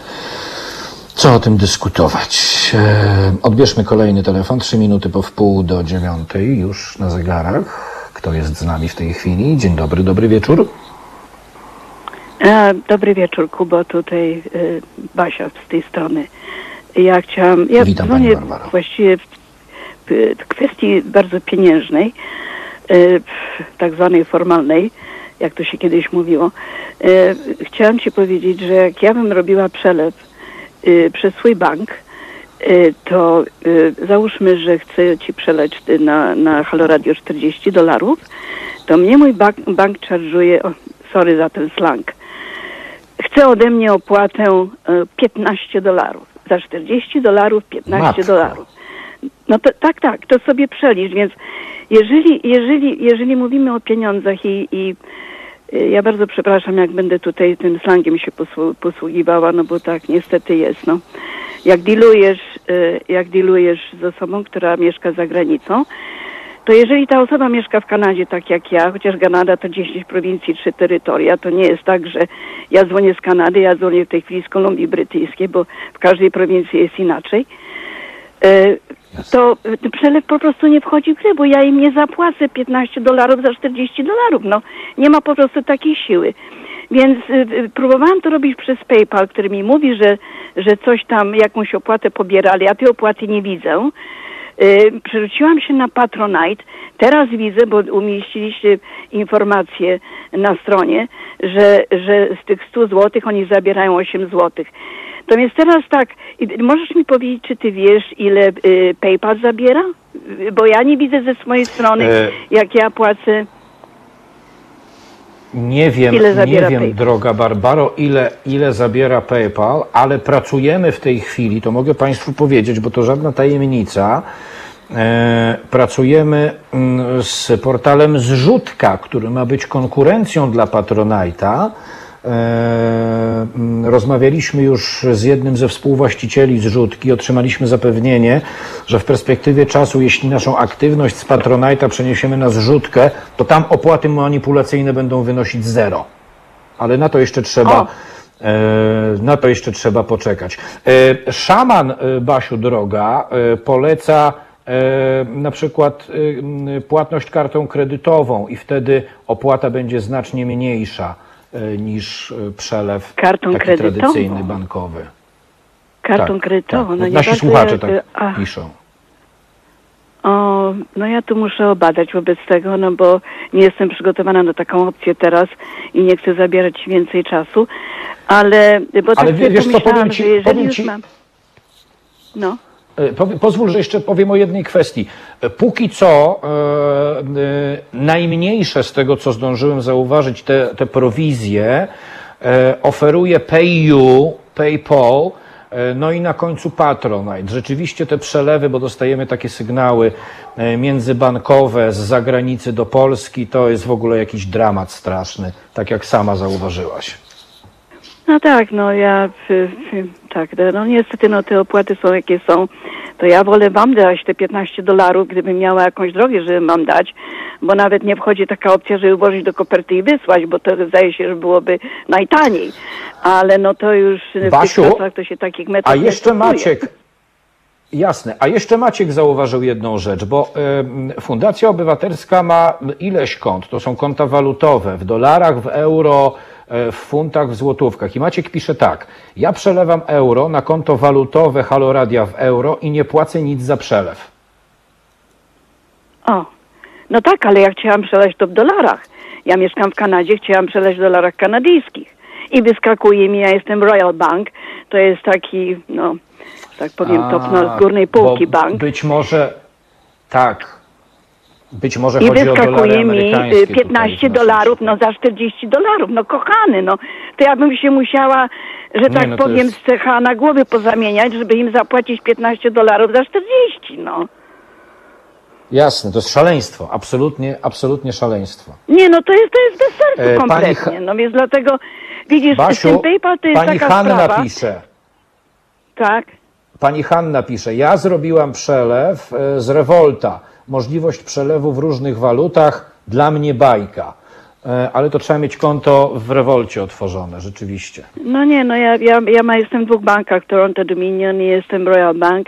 co o tym dyskutować. E, Odbierzmy kolejny telefon, trzy minuty po wpół do dziewiątej już na zegarach. Kto jest z nami w tej chwili? Dzień dobry, dobry wieczór. E, Dobry wieczór, Kubo, tutaj e, Basia z tej strony. Ja chciałam, ja Witam, pani dzwonię Barbaro. właściwie w kwestii bardzo pieniężnej, w tak zwanej formalnej, jak to się kiedyś mówiło. E, Chciałam Ci powiedzieć, że jak ja bym robiła przelew przez swój bank, to załóżmy, że chcę Ci przeleć e, na, na Halo Radio 40 dolarów, to mnie mój bank, bank charge'uje, o, sorry za ten slang, chce ode mnie opłatę e, 15 dolarów. Za 40 dolarów 15 Matko. dolarów. No to, tak, tak, to sobie przelicz, więc jeżeli, jeżeli, jeżeli mówimy o pieniądzach i, i y, ja bardzo przepraszam, jak będę tutaj tym slangiem się posłu- posługiwała, no bo tak niestety jest, no. Jak dealujesz, y, jak dealujesz z osobą, która mieszka za granicą, to jeżeli ta osoba mieszka w Kanadzie, tak jak ja, chociaż Kanada to 10 prowincji, 3 terytoria, to nie jest tak, że ja dzwonię z Kanady, ja dzwonię w tej chwili z Kolumbii Brytyjskiej, bo w każdej prowincji jest inaczej, e, to e, przelew po prostu nie wchodzi w grę, bo ja im nie zapłacę 15 dolarów za 40 dolarów. No, nie ma po prostu takiej siły. Więc y, y, próbowałam to robić przez PayPal, który mi mówi, że, że coś tam, jakąś opłatę pobiera, ale ja tej opłaty nie widzę. Y, Przerzuciłam się na Patronite. Teraz widzę, bo umieściliście informację na stronie, że, że z tych 100 złotych oni zabierają 8 złotych. To więc teraz tak, możesz mi powiedzieć, czy ty wiesz, ile y, PayPal zabiera? Bo ja nie widzę ze swojej strony, E, jak ja płacę. Nie wiem, nie wiem, PayPal? droga Barbaro, ile, ile zabiera PayPal, ale pracujemy w tej chwili, to mogę Państwu powiedzieć, bo to żadna tajemnica. E, pracujemy mm, z portalem Zrzutka, który ma być konkurencją dla Patronite'a. E, Rozmawialiśmy już z jednym ze współwłaścicieli zrzutki, otrzymaliśmy zapewnienie, że w perspektywie czasu, jeśli naszą aktywność z Patronite'a przeniesiemy na zrzutkę, to tam opłaty manipulacyjne będą wynosić zero. Ale na to jeszcze trzeba. e, Na to jeszcze trzeba poczekać. E, Szaman, Basiu droga, poleca na przykład płatność kartą kredytową i wtedy opłata będzie znacznie mniejsza niż e, przelew Kartą taki kredytową? tradycyjny bankowy. Kartą Tak, kredytową. tak. No Nasi słuchacze tak a, piszą. O, no ja tu muszę obadać wobec tego, no bo nie jestem przygotowana na taką opcję teraz i nie chcę zabierać więcej czasu, ale bo Ale tak wiesz co, powiem ci- powiem już ci- mam... No. E, Pozwól, że jeszcze powiem o jednej kwestii. E, Póki co e, najmniejsze z tego, co zdążyłem zauważyć, te, te prowizje oferuje PayU, PayPal, no i na końcu Patronite. Rzeczywiście te przelewy, bo dostajemy takie sygnały międzybankowe z zagranicy do Polski, to jest w ogóle jakiś dramat straszny, tak jak sama zauważyłaś. No tak, no ja tak, no niestety no te opłaty są jakie są. To ja wolę wam dać te 15 dolarów, gdybym miała jakąś drogę, żeby mam dać, bo nawet nie wchodzi taka opcja, żeby włożyć do koperty i wysłać, bo to zdaje się, że byłoby najtaniej. Ale no to już w Basiu, tych czasach to się takich metod A jeszcze. Maciek, Jasne. A jeszcze Maciek zauważył jedną rzecz, bo Fundacja Obywatelska ma ileś kont. To są konta walutowe w dolarach, w euro, w funtach, w złotówkach. I Maciek pisze tak. Ja przelewam euro na konto walutowe Haloradia w euro i nie płacę nic za przelew. O, no tak, ale ja chciałam przelać to w dolarach. Ja mieszkam w Kanadzie, chciałam przelać w dolarach kanadyjskich. I wyskakuje mi, ja jestem Royal Bank, to jest taki, no, tak powiem, A, top no, z górnej półki bank. Być może, tak. Być może I chodzi wyskakuje mi y, amerykańskie. tutaj 15 w naszym dolarów, no za 40 dolarów, no kochany, no. To ja bym się musiała, że Nie, tak no powiem, jest- z cecha na głowy pozamieniać, żeby im zapłacić 15 dolarów za 40, no. Jasne, to jest szaleństwo. Absolutnie, absolutnie szaleństwo. Nie, no to jest, to jest bez sensu E, pani kompletnie, no więc dlatego, widzisz, Basiu, tym PayPal to jest pani taka Hanna sprawa. pisze. Tak. Pani Hanna pisze, ja zrobiłam przelew e, z Revolta. Możliwość przelewu w różnych walutach, dla mnie bajka. E, Ale to trzeba mieć konto w Revolcie otworzone, rzeczywiście. No nie, no ja, ja, ja jestem w dwóch bankach, Toronto Dominion i jestem Royal Bank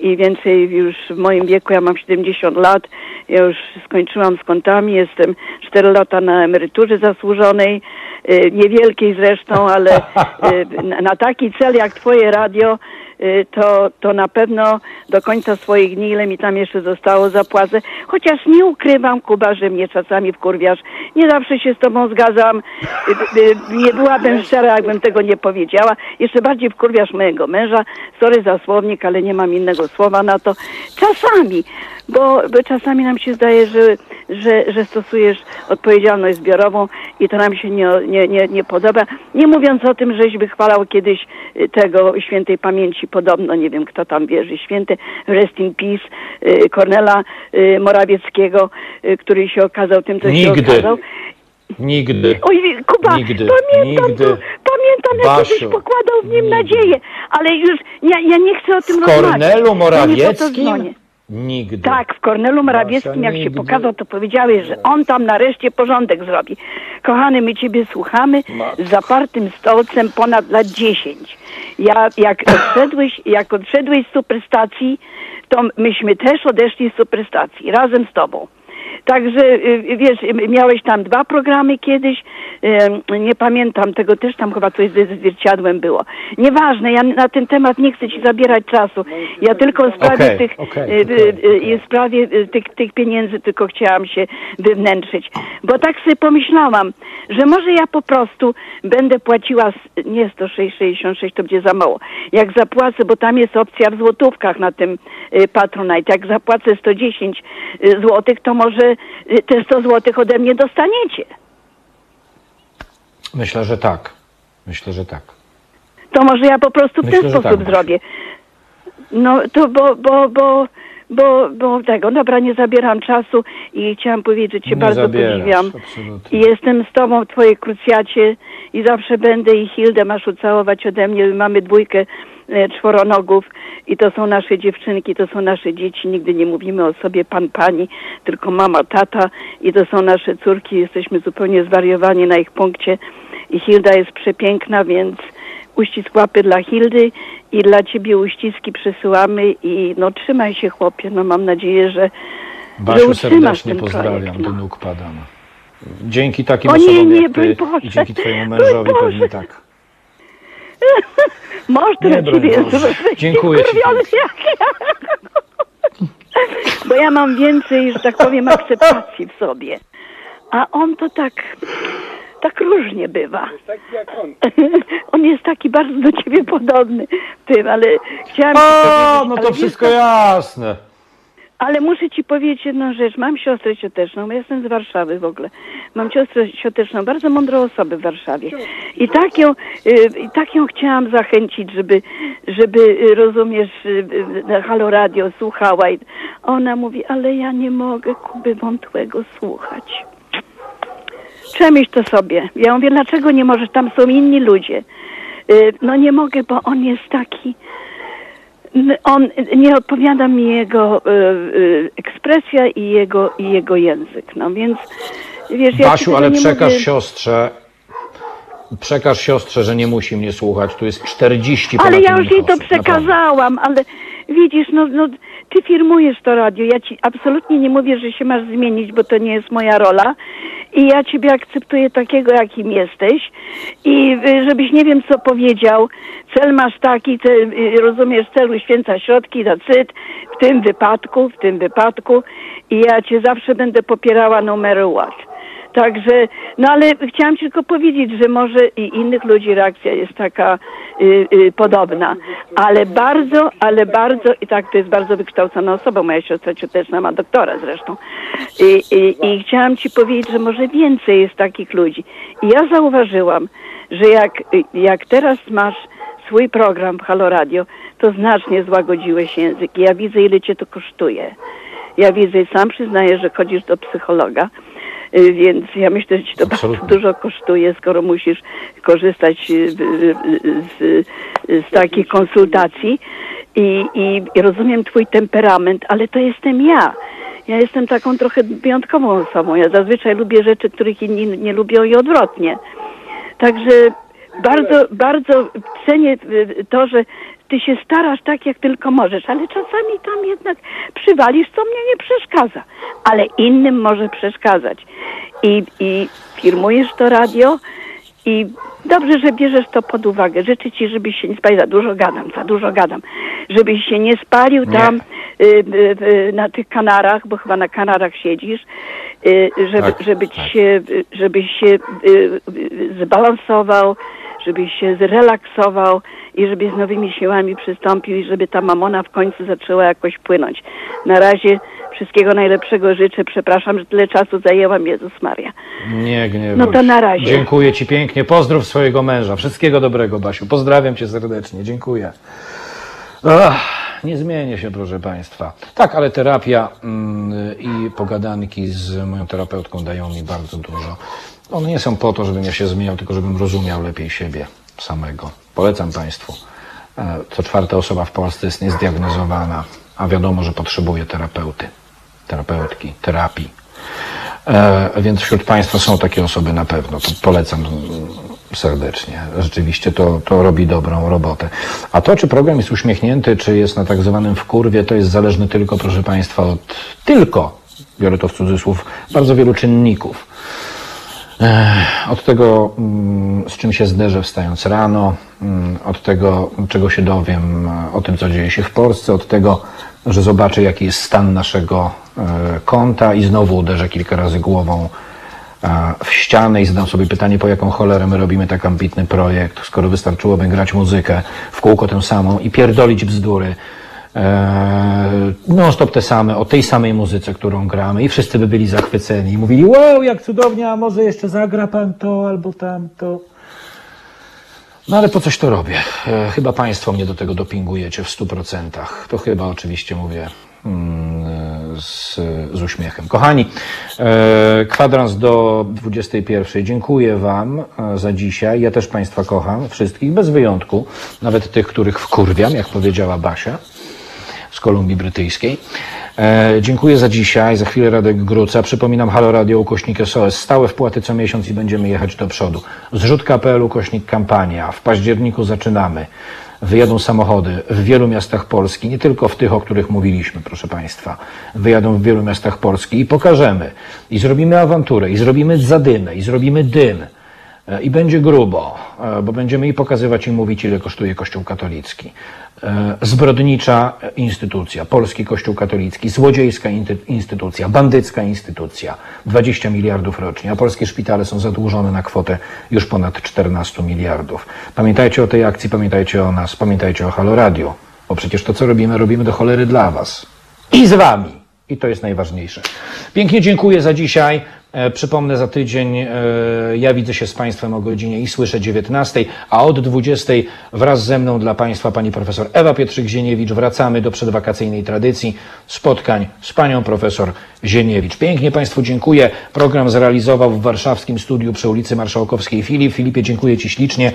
i więcej już w moim wieku, ja mam 70 lat, ja już skończyłam z kontami, jestem 4 lata na emeryturze zasłużonej, y, niewielkiej zresztą, ale y, na, taki cel jak twoje radio, to, to na pewno do końca swoich dni, ile mi tam jeszcze zostało, zapłacę. Chociaż nie ukrywam, Kuba, że mnie czasami wkurwiasz. Nie zawsze się z tobą zgadzam. Y, y, Nie byłabym szczera, jakbym tego nie powiedziała. Jeszcze bardziej wkurwiasz mojego męża. Sorry za słownik, ale nie mam innego słowa na to. Czasami, bo, bo czasami nam się zdaje, że, że, że stosujesz odpowiedzialność zbiorową i to nam się nie, nie, nie, nie podoba. Nie mówiąc o tym, żeś wychwalał kiedyś y, tego świętej pamięci, podobno, nie wiem kto tam wierzy, święty Rest in Peace, y, Kornela y, Morawieckiego, który się okazał tym, co się Nigdy. okazał. Nigdy. Oj, Kuba, Nigdy, pamiętam nigdy. to, pamiętam, jak Basiu, kiedyś pokładał w nim nadzieję, ale już ja, ja nie chcę o tym W rozmawiać. Kornelu Ja Morawieckim? dzwonię. Nigdy. Tak, w Kornelu Morawieckim, jak się pokazał, to powiedziałeś, że on tam nareszcie porządek zrobi. Kochany, my ciebie słuchamy z zapartym stolcem ponad lat 10. Ja, jak odszedłeś, jak odszedłeś z superstacji, to myśmy też odeszli z superstacji, razem z tobą. Także, y, wiesz, y, miałeś tam dwa programy kiedyś, y, nie pamiętam tego, też tam chyba coś ze zwierciadłem było. Nieważne, ja na ten temat nie chcę ci zabierać czasu. Ja tylko w sprawie Okej, tych, okej, y, y, okej, y, w sprawie y, tych, tych pieniędzy tylko chciałam się wywnętrzyć. Bo tak sobie pomyślałam, że może ja po prostu będę płaciła, nie 106,66 to będzie za mało. Jak zapłacę, bo tam jest opcja w złotówkach na tym y, Patronite, jak zapłacę 110 y, złotych, to może y, te 100 złotych ode mnie dostaniecie. Myślę, że tak. Myślę, że tak. To może ja po prostu w Myślę, ten że sposób tak, zrobię. No to bo, bo, bo, bo, bo tego, dobra, nie zabieram czasu i chciałam powiedzieć, że cię Nie bardzo zabierasz, podziwiam. absolutnie. I jestem z tobą w twojej krucjacie i zawsze będę i Hildę masz ucałować ode mnie. Mamy dwójkę czworonogów i to są nasze dziewczynki, to są nasze dzieci. Nigdy nie mówimy o sobie pan, pani, tylko mama, tata i to są nasze córki. Jesteśmy zupełnie zwariowani na ich punkcie i Hilda jest przepiękna, więc uścisk łapy dla Hildy i dla ciebie uściski przesyłamy i no trzymaj się chłopie, no mam nadzieję, że, że Basiu, utrzymasz serdecznie pozdrawiam, projekt. do No. nóg padam. Dzięki takim O nie, osobom nie, jak ty i dzięki twojemu mężowi pewnie tak. Nie, na broń ciebie Boże. jest Dziękuję ci jak ja. Bo ja mam więcej, że tak powiem, akceptacji w sobie. A on to tak, tak różnie bywa. On jest taki bardzo do ciebie podobny w tym, ale chciałam ci O, powiedzieć, no ale to wiesz wszystko jasne. Ale muszę ci powiedzieć jedną rzecz. Mam siostrę cioteczną, ja jestem z Warszawy w ogóle. Mam siostrę cioteczną, bardzo mądrą osobę w Warszawie. I tak ją, y, i tak ją chciałam zachęcić, żeby, żeby y, rozumiesz, y, Halo Radio słuchała. I ona mówi, ale ja nie mogę Kuby Wątłego słuchać. Przemyśl to sobie. Ja mówię, dlaczego nie możesz? Tam są inni ludzie. No nie mogę, bo on jest taki... On nie odpowiada mi jego y, y, ekspresja i jego, i jego język. No więc wiesz, ja Basiu, ale przekaż mówię. siostrze. przekaż siostrze, że nie musi mnie słuchać. Tu jest 40 Ale ja już jej to przekazałam, ale widzisz, no, no ty firmujesz to radio. Ja ci absolutnie nie mówię, że się masz zmienić, bo to nie jest moja rola. I ja ciebie akceptuję takiego, jakim jesteś. I y, żebyś nie wiem, co powiedział. Cel masz taki, y, rozumiesz, cel uświęca środki, cyd w tym wypadku, w tym wypadku. I ja cię zawsze będę popierała matter what. Także, no ale chciałam tylko powiedzieć, że może i innych ludzi reakcja jest taka y, y, podobna, ale bardzo, ale bardzo, i tak to jest bardzo wykształcona osoba, moja siostra cioteczna ma doktora zresztą. I, i, I chciałam ci powiedzieć, że może więcej jest takich ludzi. I ja zauważyłam, że jak, jak teraz masz swój program w Halo Radio, to znacznie złagodziłeś język. I ja widzę, ile cię to kosztuje. Ja widzę i sam przyznaję, że chodzisz do psychologa, więc ja myślę, że ci to bardzo dużo kosztuje, skoro musisz korzystać y, y, y, z, z takich konsultacji. I, i, I rozumiem twój temperament, ale to jestem ja. Ja jestem taką trochę wyjątkową osobą. Ja zazwyczaj lubię rzeczy, których inni nie lubią i odwrotnie. Także bardzo, bardzo cenię y, to, że ty się starasz tak, jak tylko możesz, ale czasami tam jednak przywalisz, co mnie nie przeszkadza, ale innym może przeszkadzać. I, i firmujesz to radio i dobrze, że bierzesz to pod uwagę. Życzę ci, żebyś się nie spalił, za dużo gadam, za dużo gadam, żebyś się nie spalił Nie. tam y, y, y, na tych Kanarach, bo chyba na Kanarach siedzisz, y, żeby, Tak, żeby ci się, y, żebyś się y, zbalansował, żebyś się zrelaksował i żebyś z nowymi siłami przystąpił i żeby ta mamona w końcu zaczęła jakoś płynąć. Na razie wszystkiego najlepszego życzę. Przepraszam, że tyle czasu zajęłam. Jezus Maria. Nie gniewaj No to na razie. Dziękuję Ci pięknie. Pozdrów swojego męża. Wszystkiego dobrego, Basiu. Pozdrawiam Cię serdecznie. Dziękuję. Ach, nie zmienię się, proszę Państwa. Tak, ale terapia mm, i pogadanki z moją terapeutką dają mi bardzo dużo. One nie są po to, żebym ja się zmieniał, tylko żebym rozumiał lepiej siebie samego. Polecam Państwu. E, Co czwarta osoba w Polsce jest niezdiagnozowana, a wiadomo, że potrzebuje terapeuty, terapeutki, terapii. E, więc wśród Państwa są takie osoby na pewno. To polecam serdecznie. Rzeczywiście to, to robi dobrą robotę. A to, czy program jest uśmiechnięty, czy jest na tak zwanym wkurwie, to jest zależne tylko, proszę Państwa, od tylko, biorę to w cudzysłów, bardzo wielu czynników. Od tego, mm, z czym się zderzę wstając rano, mm, od tego, czego się dowiem e, o tym, co dzieje się w Polsce, od tego, że zobaczę, jaki jest stan naszego e, konta i znowu uderzę kilka razy głową e, w ścianę i zadam sobie pytanie, po jaką cholerę my robimy tak ambitny projekt, skoro wystarczyłoby grać muzykę w kółko tę samą i pierdolić bzdury, non stop te same, o tej samej muzyce, którą gramy i wszyscy by byli zachwyceni i mówili, wow, jak cudownie, a może jeszcze zagra pan to albo tamto. No ale po coś to robię? E, chyba Państwo mnie do tego dopingujecie w stu procentach. To chyba oczywiście mówię mm, z, z uśmiechem. Kochani, e, kwadrans do 21. Dziękuję Wam e, za dzisiaj. Ja też Państwa kocham, wszystkich, bez wyjątku, nawet tych, których wkurwiam, jak powiedziała Basia z Kolumbii Brytyjskiej. E, dziękuję za dzisiaj. Za chwilę Radek Gruca. Przypominam Halo Radio ukośnik SOS. Stałe wpłaty co miesiąc i będziemy jechać do przodu. Zrzutka.pl ukośnik kampania. W październiku zaczynamy. Wyjadą samochody w wielu miastach Polski, nie tylko w tych, o których mówiliśmy, proszę Państwa. Wyjadą w wielu miastach Polski i pokażemy. I zrobimy awanturę, i zrobimy zadymę, i zrobimy dym. E, I będzie grubo, e, bo będziemy i pokazywać i mówić, ile kosztuje Kościół katolicki. E, Zbrodnicza instytucja, polski Kościół katolicki, złodziejska instytucja, bandycka instytucja, 20 miliardów rocznie, a polskie szpitale są zadłużone na kwotę już ponad 14 miliardów. Pamiętajcie o tej akcji, pamiętajcie o nas, pamiętajcie o Halo Radio, bo przecież to, co robimy, robimy do cholery dla Was i z Wami. I to jest najważniejsze. Pięknie dziękuję za dzisiaj. E, Przypomnę za tydzień, e, ja widzę się z Państwem o godzinie i słyszę 19, a od 20 wraz ze mną dla Państwa pani profesor Ewa Pietrzyk-Zieniewicz. Wracamy do przedwakacyjnej tradycji spotkań z panią profesor Zieniewicz. Pięknie Państwu dziękuję. Program zrealizował w warszawskim studiu przy ulicy Marszałkowskiej Filip. Filipie, dziękuję Ci ślicznie.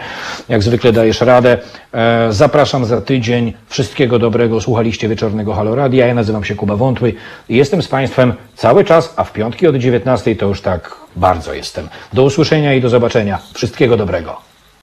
Jak zwykle dajesz radę. E, Zapraszam za tydzień. Wszystkiego dobrego. Słuchaliście wieczornego Halo Radia. Ja nazywam się Kuba Wątły i jestem z Państwem cały czas, a w piątki od 19 już tak bardzo jestem. Do usłyszenia i do zobaczenia. Wszystkiego dobrego.